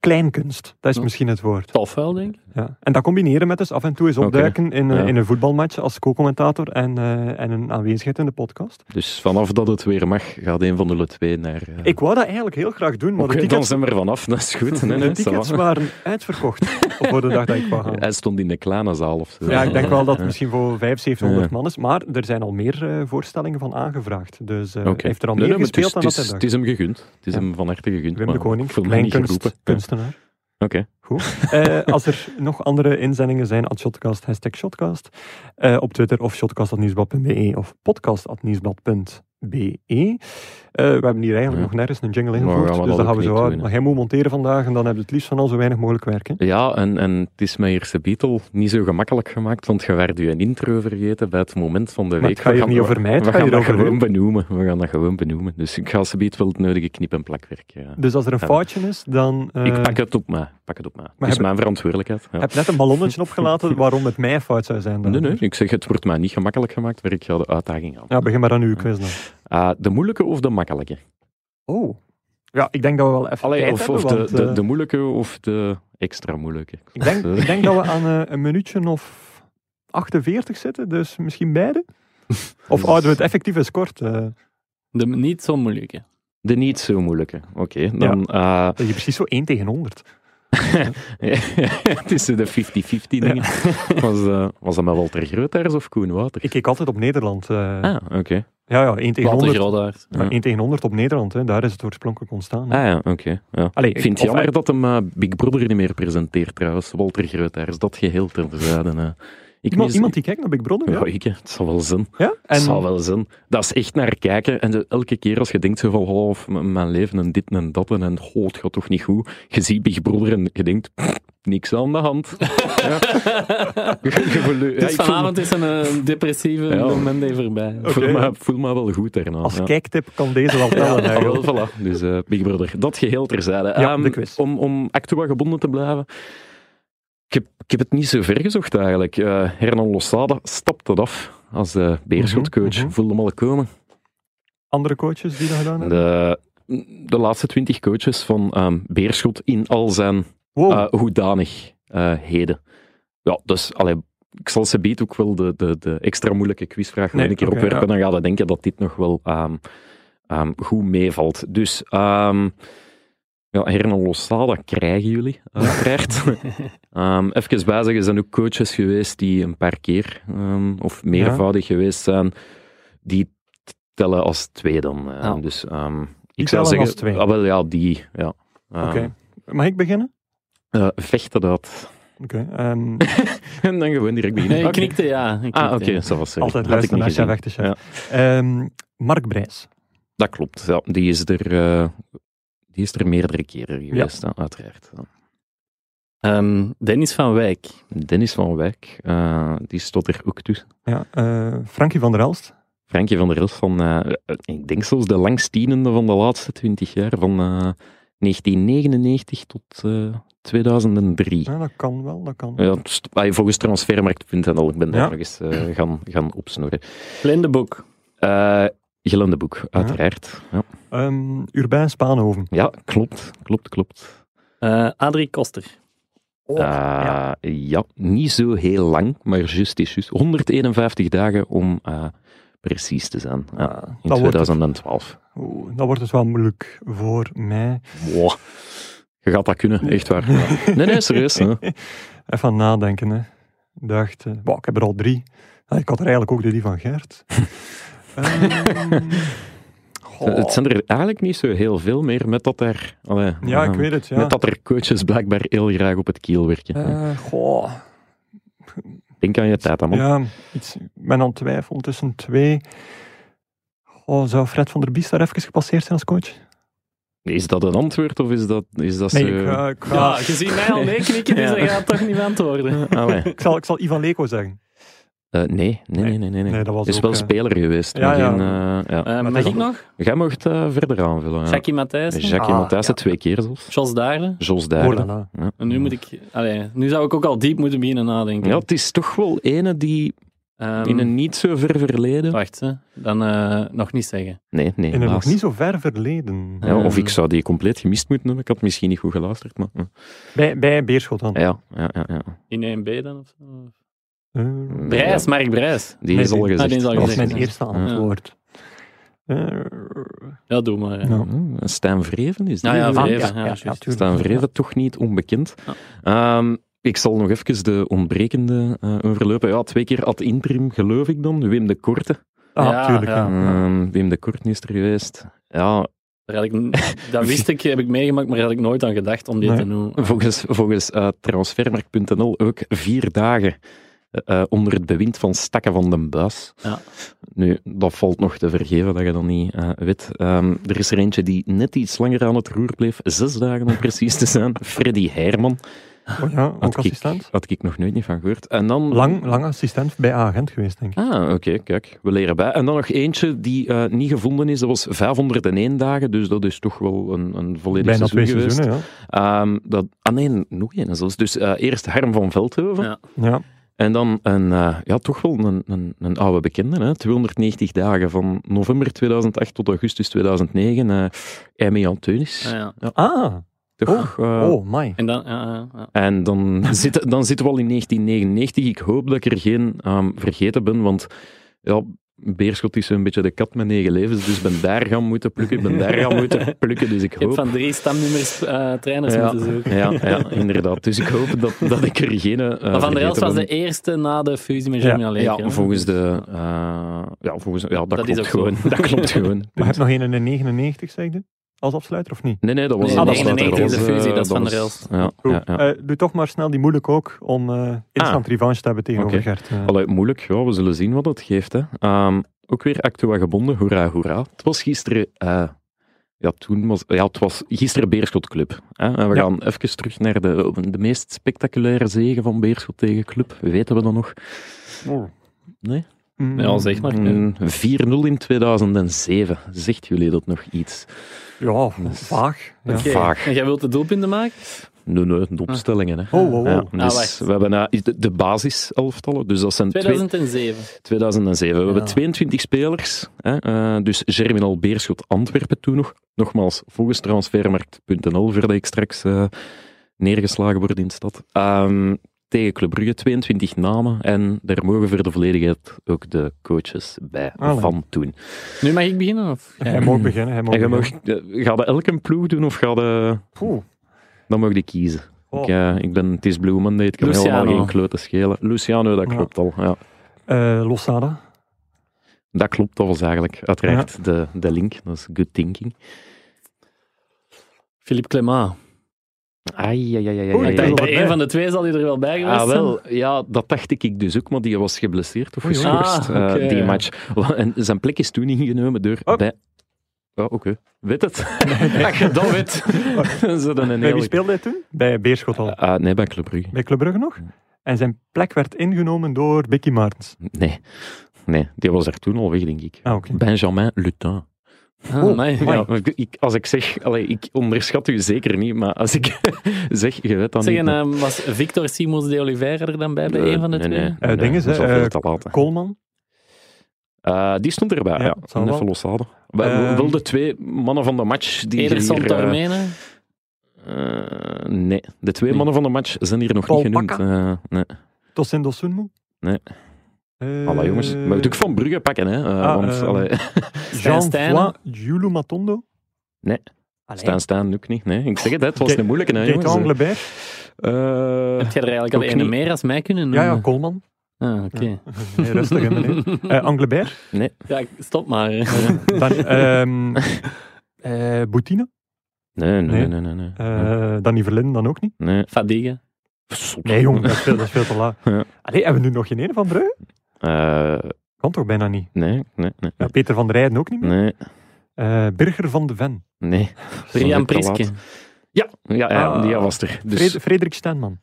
kleinkunst, dat is Ja. misschien het woord. Tof wel, denk ik. Ja. En dat combineren met dus af en toe eens opduiken in, eh, ja. in een voetbalmatch als co-commentator en, eh, en een aanwezigheid in de podcast. Dus vanaf dat het weer mag, gaat een van de twee naar... eh, Ik wou dat eigenlijk veel graag doen, maar de dan tickets, zijn we er vanaf, dat is goed. Nee, de tickets waren uitverkocht voor de dag dat ik wou gaan. Hij stond in de kleine zaal of zo. Ja, ik denk wel dat het misschien voor 7500 Ja. man is, maar er zijn al meer voorstellingen van aangevraagd. Dus hij heeft er al meer gespeeld dan dat het is, hem gegund. Het is hem van harte gegund. Wim de Koning, ik voel Oké. Eh, als er nog andere inzendingen zijn, at shotcast, hashtag shotcast. Eh, op Twitter of shotcast.nieuwsblad.be of podcast.nieuwsblad.be. Uh, we hebben hier eigenlijk Ja. nog nergens een jingle Maar ingevoerd, dus dat gaan we zo houden. doen, Maar jij moet monteren vandaag en dan heb je het liefst van al zo weinig mogelijk werk. Hè? Ja, en, en het is mijn eerste Beatle niet zo gemakkelijk gemaakt, want je werd je intro vergeten bij het moment van de Maar week. het gaat We hier gaan- niet over mij, het We gaan dat gewoon benoemen. We gaan dat gewoon benoemen. Dus ik ga alsjeblieft wel het nodige knip- en plakwerk. Ja. Dus als er een foutje is, dan... eh, ik pak het op mij. Pak het op mij. Het is heb- mijn verantwoordelijkheid. Ja. heb net een ballonnetje opgelaten waarom het mijn fout zou zijn. Dan. Nee, nee, ik zeg het wordt mij niet gemakkelijk gemaakt, maar ik ga de uitdaging aan. Ja, begin maar aan uw quiz dan. Ah, de moeilijke of de makkelijke? Oh. Ja, ik denk dat we wel even Allee, tijd of hebben, of de, want, de, eh, de moeilijke of de extra moeilijke. ik, denk, Eh, ik denk dat we aan eh, een minuutje of 48 zitten, dus misschien beide. Of houden we het effectief eens kort? eh, De niet zo moeilijke. De niet zo moeilijke. Oké, dan... eh, dat je precies zo 1 tegen 100. het is de 50-50 dingen. Was, eh, was dat met Walter Grootaars of Koen Water? Ik keek altijd op Nederland. eh, Ah, oké. Ja, ja, 1 tegen Walter 100. Grodaert. Maar Ja. 1 tegen 100 op Nederland, hè, daar is het oorspronkelijk ontstaan. hè. Ah ja, oké. ja. Allee, Ik vind het of- jammer dat hem eh, Big Brother niet meer presenteert trouwens. Walter Grootaars, dat geheel terzijde. eh. Ik iemand, mis- iemand die kijkt naar Big Brother, Ja, ja? ik, het zal wel zijn. Ja? Het zal wel zijn. Dat is echt naar kijken. En elke keer als je denkt zo van, oh, mijn leven en dit en dat en, en oh, het gaat toch niet goed. Je ziet Big Brother en je denkt, pff, niks aan de hand. ja. Ja, Dus vanavond is een eh, depressieve Ja. moment even voorbij. voel, me, voel me wel goed daarna. als ja. kijktip kan deze wel Ja, tellen. wel, voilà. Dus eh, Big Brother. Dat geheel terzijde. Ja, Ehm, de quiz. Om, om Actua gebonden te blijven. Ik heb, ik heb het niet zo ver gezocht eigenlijk. Eh Hernan Losada stapte het af als de Beerschotcoach. Mhm, mhm. Voelde hem al komen. Andere coaches die dat gedaan hebben? De, de laatste twintig coaches van ehm, Beerschot in al zijn Wow. eh hoedanigheden. ja, dus allee, ik zal ze ook wel de, de, de extra moeilijke quizvraag nog Nee, een keer oké, opwerpen. ja. Dan ga je denken dat dit nog wel ehm, ehm, goed meevalt. Dus ehm ja, Hernan Losada krijgen jullie, uiteraard. Ehm even bijzeggen, er zijn ook coaches geweest die een paar keer of meervoudig geweest zijn, die tellen als twee dan. Ja. Dus ik zou zeggen, als twee. ah, wel ja, die. Ja. Oké. Mag ik beginnen? Eh, vechten dat. Oké. ehm, En dan gewoon direct beginnen. Nee, ik Oké. knikte ja. Ik Ah, knikte, oké, ja. dat was sorry. altijd luisteren niet naar chef echte chef. Ehm, Mark Brijs. Dat klopt. Ja, die, is er, eh, die is er meerdere keren geweest, uiteraard. Ja. Ehm, Dennis van Wijk. Dennis van Wijk, eh, die stond er ook tussen. Ja, eh, Frankie van der Elst. Frankje van der Elst van, eh, ik denk zelfs de langstienende van de laatste twintig jaar, van eh, 1999 tot eh, 2003. Ja, dat kan wel, dat kan. Ja, ah, volgens transfermarkt.nl, ik ben daar Ja. nog eens eh, gaan, gaan opsnorren. Lindeboek. Eh Gillende boek, uiteraard. Ja. Ehm, Urbijn Spaanhoven. ja, klopt, klopt, klopt. Eh Adrie Koster. Oh, Eh, ja. ja. niet zo heel lang, maar juist is juist. 151 dagen om eh, precies te zijn. Ja, Ah, in dat, wordt het, 2012. oeh, dat wordt het wel moeilijk voor mij. Wow. Je gaat dat kunnen, echt waar. Nee, nee, serieus. Hè. Even nadenken. Hè. Ik dacht, eh, wow, ik heb er al drie. Ah, ik had er eigenlijk ook de die van Gert. Ehm. Het zijn er eigenlijk niet zo heel veel meer, met dat er, allee, Ja, ik eh, weet het. Ja. met dat er coaches blijkbaar heel graag op het kiel werken. Goh. Denk aan je tijd, man. Ja, iets, ik ben aan het twijfelen tussen twee. Goh, zou Fred van der Biest daar even gepasseerd zijn als coach? Is dat een antwoord of is dat, is dat Nee, zo... ik, ga- ik, ga- Ja, je ziet mij al nee knikken, dus Ja. dat gaat toch niet beantwoorden. Allee. ik, zal, ik zal Ivan Leko zeggen. Eh, nee, nee, nee, nee, nee. Nee, dat was is ook, wel eh, speler geweest. ja, maar ja. geen, eh, ja. Eh, mag ik nog? Jij mag het eh, verder aanvullen. ja. Jackie Matthijssen. Jackie Ah, Matthijssen, ja. twee keer zelfs. Jos Daarde. Jos Daarde. En nu moet ik... Allee, nu zou ik ook al diep moeten beginnen nadenken. Ja, het is toch wel ene die Ehm, in een niet zo ver verleden... Wacht, hè. dan eh, nog niet zeggen. Nee, nee, In een nog niet zo ver verleden. Ja, of Ehm. ik zou die compleet gemist moeten hebben. Ik had misschien niet goed geluisterd, maar... Bij, bij Beerschot dan. Ja, ja, ja. ja. In 1B dan? Of zo? Eh, Brijs, Mark Brijs. Die Nee, is al die- gezegd. Ah, die is al dat is gezegd. mijn eerste antwoord. Eh, Ja, doe maar. Ja. Stijn Vreven is die. Nou ja? Vreven. ja, ja, ja, ja, tuurlijk. Stijn Vreven toch niet onbekend. Ehm, ik zal nog even de ontbrekende eh, overlopen. Ja, twee keer ad interim, geloof ik dan. Wim de Korte. Ah, Ja, tuurlijk. ja. Ja. Ehm, Wim de Korte is er geweest. Ja, Daar had ik, dat wist ik, heb ik meegemaakt, maar daar had ik nooit aan gedacht om dit Nee. te doen. volgens, volgens eh, transfermarkt.nl ook vier dagen eh, onder het bewind van Stakken van den Buis. Ja. Nu, dat valt nog te vergeven dat je dat niet eh, weet. Ehm, er is er eentje die net iets langer aan het roer bleef, zes dagen om precies te zijn. Freddy Herman. Oh ja, ook Had ik, assistent. had ik nog nooit niet van gehoord. En dan... Lang, lang assistent bij agent geweest, denk ik. Ah, oké, kijk, we leren bij. En dan nog eentje die eh, niet gevonden is, dat was 501 dagen, dus dat is toch wel een, een volledig Bijna seizoen twee geweest. seizoenen, ja. Ehm, dat, ah nee, nog één zelfs. Dus eh, eerst Harm van Veldhoven. Ja. ja. En dan een, eh, ja, toch wel een, een, een oude bekende. Hè? 290 dagen van november 2008 tot augustus 2009. eh Aimé Anteunis. Ah, ja. Ah, Toch? oh, my. En dan. En dan, zit, dan zitten we al in 1999. Ik hoop dat ik er geen ehm, vergeten ben, want ja, Beerschot is een beetje de kat met negen levens, dus ik ben daar gaan moeten plukken, ik ben daar gaan moeten plukken, dus ik Je hebt hoop... van drie stamnummers eh, trainers Ja, moeten zoeken. ja, ja, inderdaad. Dus ik hoop dat, dat ik er geen eh, Maar Van der Elst vergeten was ben. de eerste na de fusie met Ja. Germinal. Ja, hè? volgens de... eh, ja, volgens, ja, dat, Dat is klopt gewoon. Dat klopt gewoon. Maar je hebt nog een in 99, zeg je? Als afsluiter of niet? Nee, nee, dat was Nee, dat was 99 later. is de Dat was, fusie, eh, dat is Van was- der Elst. Ja, ja, ja. Eh, doe toch maar snel die moeilijk ook om eh instant revanche te hebben tegenover Oké. Gert. eh. Allee, moeilijk, ja, we zullen zien wat het geeft. Hè. Ehm, ook weer Actua gebonden, hoera, hoera. Het was gisteren... eh, ja, toen was, ja, het was gisteren Beerschot Club. Hè. En we Ja. gaan even terug naar de, de meest spectaculaire zege van Beerschot tegen Club. Weten we dat nog? Nee? Mm, Ja, zeg maar. Mm, 4-0 in 2007. Zegt jullie dat nog iets? Ja, vaag. Ja. Vaag. En jij wilt de doelpunten maken? Nee, nee, de opstellingen. Hè. Oh, oh, oh. Ja, Ah, dus we hebben uh, de, de basiselftallen, dus dat zijn twee- 2007. 2007. We hebben Ja. 22 spelers. Hè, eh, dus Germinal Beerschot Antwerpen toen nog. Nogmaals, volgens transfermarkt.nl, voordat ik straks eh, neergeslagen word in de stad. Ehm, tegen Club Brugge, 22 namen. En daar mogen voor de volledigheid ook de coaches bij Allee. van toen. Nu mag ik beginnen? Of? Hij mag beginnen. Hij mag En je beginnen. mag, eh, ga je elke ploeg doen of ga je... Oeh. Dan mag je kiezen. Oh. Ik, eh, ik ben, het is Blue Monday, het kan Luciano. helemaal geen klote schelen. Luciano, dat Ja. klopt al. Ja. Eh, Losada. Dat klopt, dat was eigenlijk uiteraard de, de link. Dat is good thinking. Philippe Clément. Ai, Oei, bij bij. een van de twee zal hij er wel bij geweest Ah, zijn. wel, ja, dat dacht ik dus ook, maar die was geblesseerd of geschorst, Ah, eh, die match. En zijn plek is toen ingenomen door... Oh. Bij... Ja, oké. Weet het? Als je dat weet. Dan een Bij wie speelde hij toen? Bij Beerschot al. Ah, nee, bij Club Brugge. Bij Club Brugge nog? En zijn plek werd ingenomen door Bicky Martens. Nee. Nee, die was er toen al weg, denk ik. Ah. Benjamin Lutin. Ah, Oh, amai. amai. Ja, ik, als ik zeg, allee, ik onderschat u zeker niet, maar als ik zeg, je weet dan Zeg, niet. en, ehm, was Victor Simons de Oliveira er dan bij, bij Nee, een van de nee, twee? Nee, Eh, nee, ding is, dat is hè, al veel eh, te laat. hè. Coleman. Eh, die stond erbij, Ja, ja. wel. Wel, Ehm, wel de twee mannen van de match die Ederson hier... Tormene. nee, de twee Nee. mannen van de match zijn hier nog Paul niet genoemd. Eh, nee. Tosindo Sunmu. Nee. Eh, Alla jongens, maar moet ik van Brugge pakken, hè. Eh, Ah, want, allee, Jean-François Giulio Matondo. Nee. Allee. Staan, staan ook niet. Nee, ik zeg het, het was Kijk- een moeilijke, hè, jongens. Anglebert. Eh, Heb jij er eigenlijk al een niet. meer als mij kunnen Ja, noemen? ja, Coleman. Ah, oké. Nee, rustig, hè, meneer. Eh, Anglebert. Ja, stop maar. Dan, ehm eh, Boutine. nee, nee, Nee. nee, nee. nee. Eh, Danny Verlinden dan ook niet. nee. Fadiga. Nee, jongen, dat is veel, dat is veel te laat. Ja. Allee, hebben we nu nog geen ene van Brugge? Eh, Kan toch bijna niet. nee, nee, nee. Ja, Peter van der Rijden ook niet meer. Nee, Eh, Birger van de Ven. nee. Te Priske. Ja, ja, ja Ah. die was er. Dus, Fred- Frederik Stenman.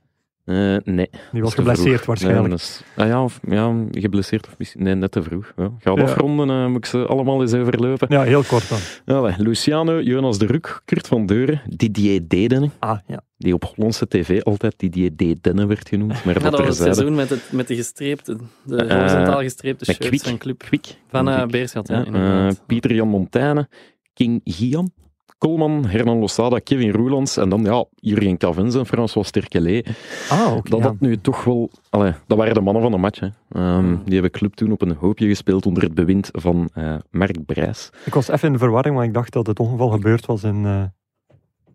Eh, nee. Die was geblesseerd waarschijnlijk. Nee, is- ah, ja, of, ja, geblesseerd of misschien... Nee, net te vroeg. Ja. Ga Ja. afronden, eh, moet ik ze allemaal eens overlopen. Ja, heel kort dan. Allee, Luciano, Jonas de Ruk, Kurt van Deuren, Didier Dedenne, Ah, ja. die op Hollandse tv altijd Didier Dedenne werd genoemd, maar Ja, dat dat was het seizoen met, het, met de gestreepte, de Eh, horizontaal gestreepte shirts Kwik. van club. Kwik. Van. Beerschot, ja, eh, Pieter Jan Montaigne, King Gian, Colman, Hernan Losada, Kevin Roelands en dan ja, Jurgen Cavens en François Sterkelé. Ah, oké. Dat ja. had nu toch wel... Allee, dat waren de mannen van de match. Hè. Ehm, Hmm. Die hebben club toen op een hoopje gespeeld onder het bewind van eh Mark Brijs. Ik was even in de verwarring, want ik dacht dat het ongeval gebeurd was in... eh,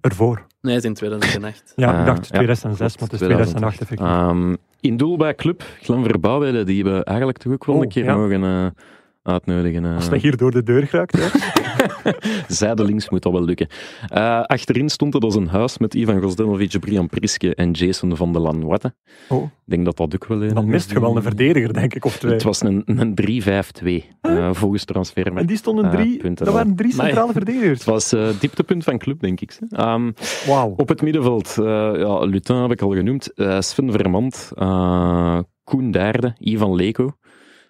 ervoor. Nee, het is in 2008. Ja, ik Ah, dacht ja, 2006, maar het is 2008 effectief. Ehm, in doel bij club, Glen Verbouwheden, die we eigenlijk toch ook wel Oh, een keer ja. mogen eh, uitnodigen. Als hij hier door de deur geraakt, hè. Zijdelings moet dat wel lukken. Eh, achterin stond het als een huis met Ivan Gosdanovic, Brian Priske en Jason van de Lanwatte. Oh. Ik denk dat dat ook wel een Dan mist je wel een verdediger, denk ik, of twee. Het was een, een 3-5-2 uh, volgens transfer. En die stonden eh, drie, punten dat waren drie Maar- centrale verdedigers. Het was eh dieptepunt van club, denk ik. Ehm, Wauw. op het middenveld, eh ja, Lutin heb ik al genoemd, eh, Sven Vermand, eh, Koen Daerde, Ivan Leko.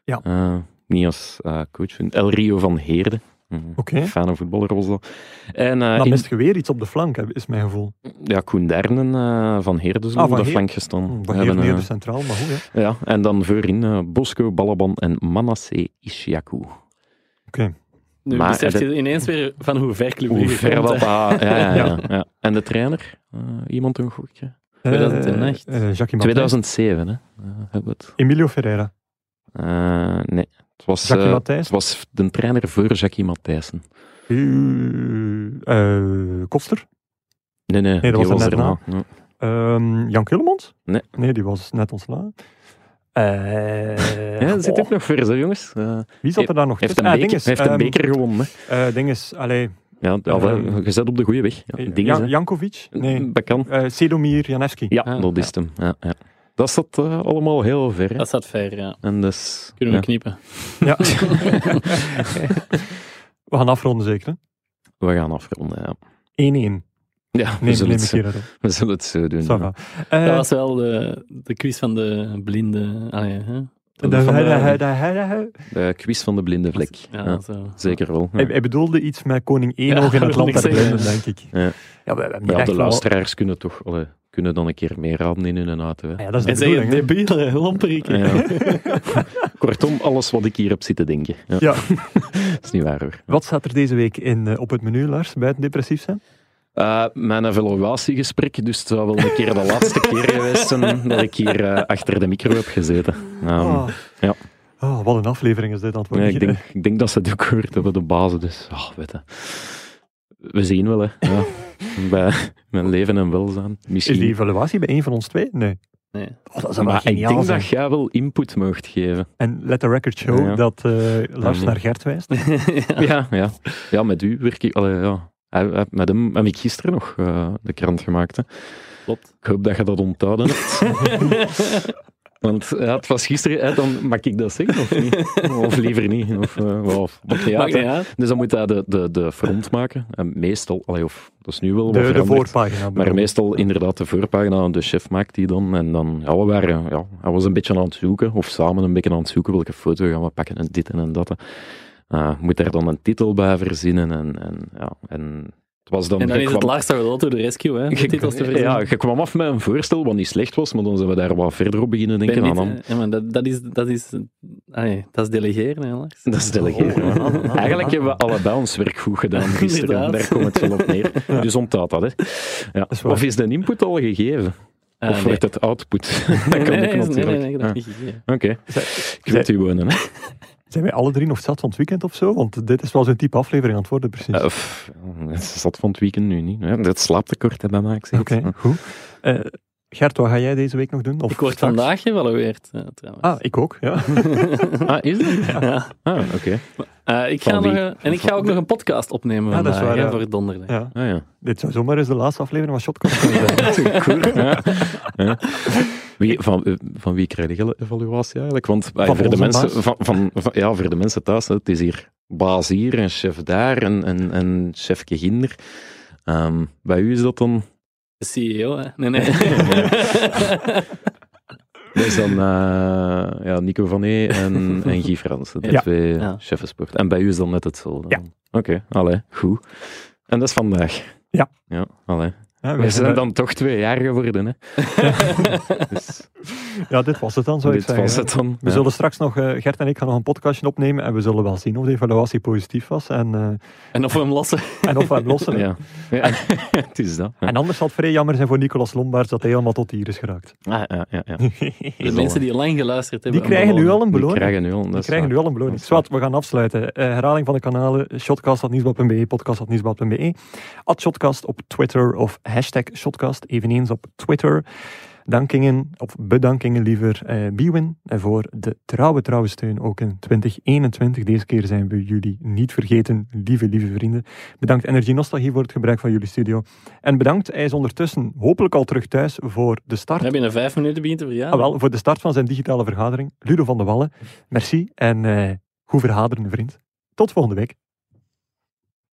Ja. Eh, niet als eh, coach, El Rio van Heerde. Mm, Oké. Fijne voetballer was dat. En eh, Dan in- mist je weer iets op de flank, is mijn gevoel. ja, Koen Dernen eh, van Heerde zullen Ah, op de Heer- flank gestaan. Hm, We Van hebben, hier eh, centraal, maar goed. Hè. ja, en dan voorin eh, Bosco, Balaban en Manasseh Ishiaku. Nu Maar besef dat- je ineens weer van hoe ver Club Hoe Brugge ver komt, dat... ah, ja, ja, ja, Ja. ja. En de trainer? Eh, iemand een goedje? 2008. Eh, eh, Jackie Martin. 2007, hè? Hebben we het. Emilio Ferreira. Eh, nee, het was, Jackie eh, Matthijs. het was de trainer voor Jackie Matthijssen. Eh, Koster. Nee, nee, dat die was er net erna. Ja. Ehm, Jan Kullemons? Nee. Nee, die was net ontslagen. Eh, Ja, dat zit oh, ook nog vers, hè, jongens. Eh, Wie zat er daar nog heeft tussen? een Ah, heeft een ehm, beker gewonnen. Hè. eh, dinges, allee, Ja, ja, ehm, op de goede weg. Ja. Jankovic? Nee, Dat kan. eh, Sedomir Janevski. Ja, Ah, dat is hem. Ja, ja. Dat zat eh, allemaal heel ver. hè. Dat staat ver, ja. En dus, Kunnen we ja. knippen. Ja. We gaan afronden zeker, hè? we gaan afronden. Ja, 1-1. ja we, Neem, zullen neem het, we zullen het zo doen. Va. Eh, Dat was wel de, de quiz van de blinde... Allee, hè? de- de- de- de- de- De quiz van de blinde vlek. Ja, Ja, zo. zeker wel. Ja. Hij, hij bedoelde iets met koning Ja, Enoch in het dat land der blinden, denk ik. Ja. Ja, we, Ja, de wel- luisteraars kunnen toch allee, kunnen dan een keer meeraden in hun auto. Hè. Ah Ja, dat is En de zeggen, bedoeling, hè. debiele. Ja. Kortom, alles wat ik hier heb zitten denken. Ja. Ja. dat is niet waar hoor. Wat staat er deze week in, eh, op het menu, Lars, buiten depressief zijn? Eh, mijn evaluatiegesprek, dus het zou wel een keer de laatste keer geweest zijn dat ik hier eh, achter de micro heb gezeten. Ehm, Ah. ja. Oh, wat een aflevering is dit het nee, ik, denk, ik denk dat ze het ook gehoord hebben, de bazen. Dus, ah, weet je. We zien wel, hè. Ja. Bij mijn leven en welzijn. Is Misschien. die evaluatie bij een van ons twee? Nee. Nee. Oh, dat maar ik denk zijn. dat jij wel input mocht geven. En let the record show Ja. dat eh, Lars nee. naar Gert wijst. Ja, ja. ja met u werk ik. Allee, ja. Met hem heb ik gisteren nog eh, de krant gemaakt. Hè. Klopt. Ik hoop dat je dat onthouden hebt. Want ja, het was gisteren, hè, dan mag ik dat zeggen of niet? Of liever niet. Of, eh, of, uit. Dus dan moet hij de, de, de front maken. En meestal, allee, of, dat is nu wel De, voorpagina. Maar bedoel. meestal inderdaad de voorpagina, de chef maakt die dan. En dan, ja, we waren, ja, hij was een beetje aan het zoeken, of samen een beetje aan het zoeken, welke foto gaan we pakken en dit en dat. Eh moet daar dan een titel bij verzinnen. En, en, ja, en het was dan... En dan je is het kwam- laagste gedeelte door de rescue, hè? je- titels te ja, je kwam af met een voorstel wat niet slecht was, maar dan zijn we daar wat verder op beginnen Ik ben denken. niet- aan ja, maar dat, dat is, dat is, allee, dat is delegeren, hè, Lars. dat is delegeren. Oh, ah, ah, Eigenlijk ah. hebben we allebei ons werk goed gedaan gisteren. Daar komt het wel op neer. Dus onthoud dat. Hè. Ja. is. Of is de input al gegeven? Ah, of nee. wordt het output? dat kan nee, ook nee, nee, natuurlijk. nee, nee, dat Ah. niet gegeven. Oké, Zij- ik weet u wonen. Hè. Zijn wij alle drie nog zat van het weekend of zo? Want dit is wel zo'n type aflevering aan het worden, precies. Uh, pff, zat van het weekend nu niet. Ja, dat slaaptekort hè, bij mij. ik zeg Oké, goed. Eh, Gert, wat ga jij deze week nog doen? Of Ik word straks? vandaag geëvalueerd, eh, trouwens. Ah, ik ook, ja. Ah, is het? Ja. Ah, oké. Eh, ik ga nog, een- en ik ga ook nog een podcast opnemen Ja, dat is vandaag, waar, hè, ja. voor donderdag. ja. Ah, ja. Dit zou zomaar eens de laatste aflevering van Shotcast kunnen zijn. Cool. Ja. Ja. Wie, van, eh, van wie krijg je evaluatie eigenlijk? Want eh, Van voor, de mensen, van, van, van- ja, voor de mensen thuis, hè, het is hier baas hier en chef daar en, en, en chefke ginder. Ehm, bij u is dat dan... De CEO, hè? Nee, nee. Dat is dan eh, ja, Nico van E en, en Guy Fransen, de Ja. twee Ja. sport. En bij u is dan net hetzelfde. Ja. Oké, allee, goed. En dat is vandaag. Ja. Ja, allee. Ja, We zijn dan toch twee jaar geworden, hè. dus ja, dit was het dan, zou ik dit zeggen. was het dan. We Ja. zullen straks nog, eh, Gert en ik gaan nog een podcastje opnemen en we zullen wel zien of de evaluatie positief was en, eh, En of we hem lossen. en of we hem lossen. Ja, ja. het is dat. Ja. En anders zal het vrij jammer zijn voor Nicolas Lombaerts dat hij helemaal tot hier is geraakt. Ah, ja, ja, ja. De mensen die lang geluisterd hebben. Die krijgen nu al een Die beloning. krijgen nu al. Die krijgen nu al een beloning. Zwat, we gaan afsluiten. Eh, herhaling van de kanalen, shotcast.nieuwsblad.be, podcast.nieuwsblad.be, at shotcast op Twitter of hashtag shotcast, eveneens op Twitter. Dankingen, of bedankingen liever, eh, Biwin eh, voor de trouwe, trouwe steun ook in 2021. Deze keer zijn we jullie niet vergeten, lieve, lieve vrienden. Bedankt Energy Nostalgie voor het gebruik van jullie studio. En bedankt, hij is ondertussen hopelijk al terug thuis voor de start. We hebben in vijf minuten begint te verjaardag. Ah, wel, voor de start van zijn digitale vergadering. Ludo van de Wallen, merci en eh, goed verhaderen, vriend. Tot volgende week.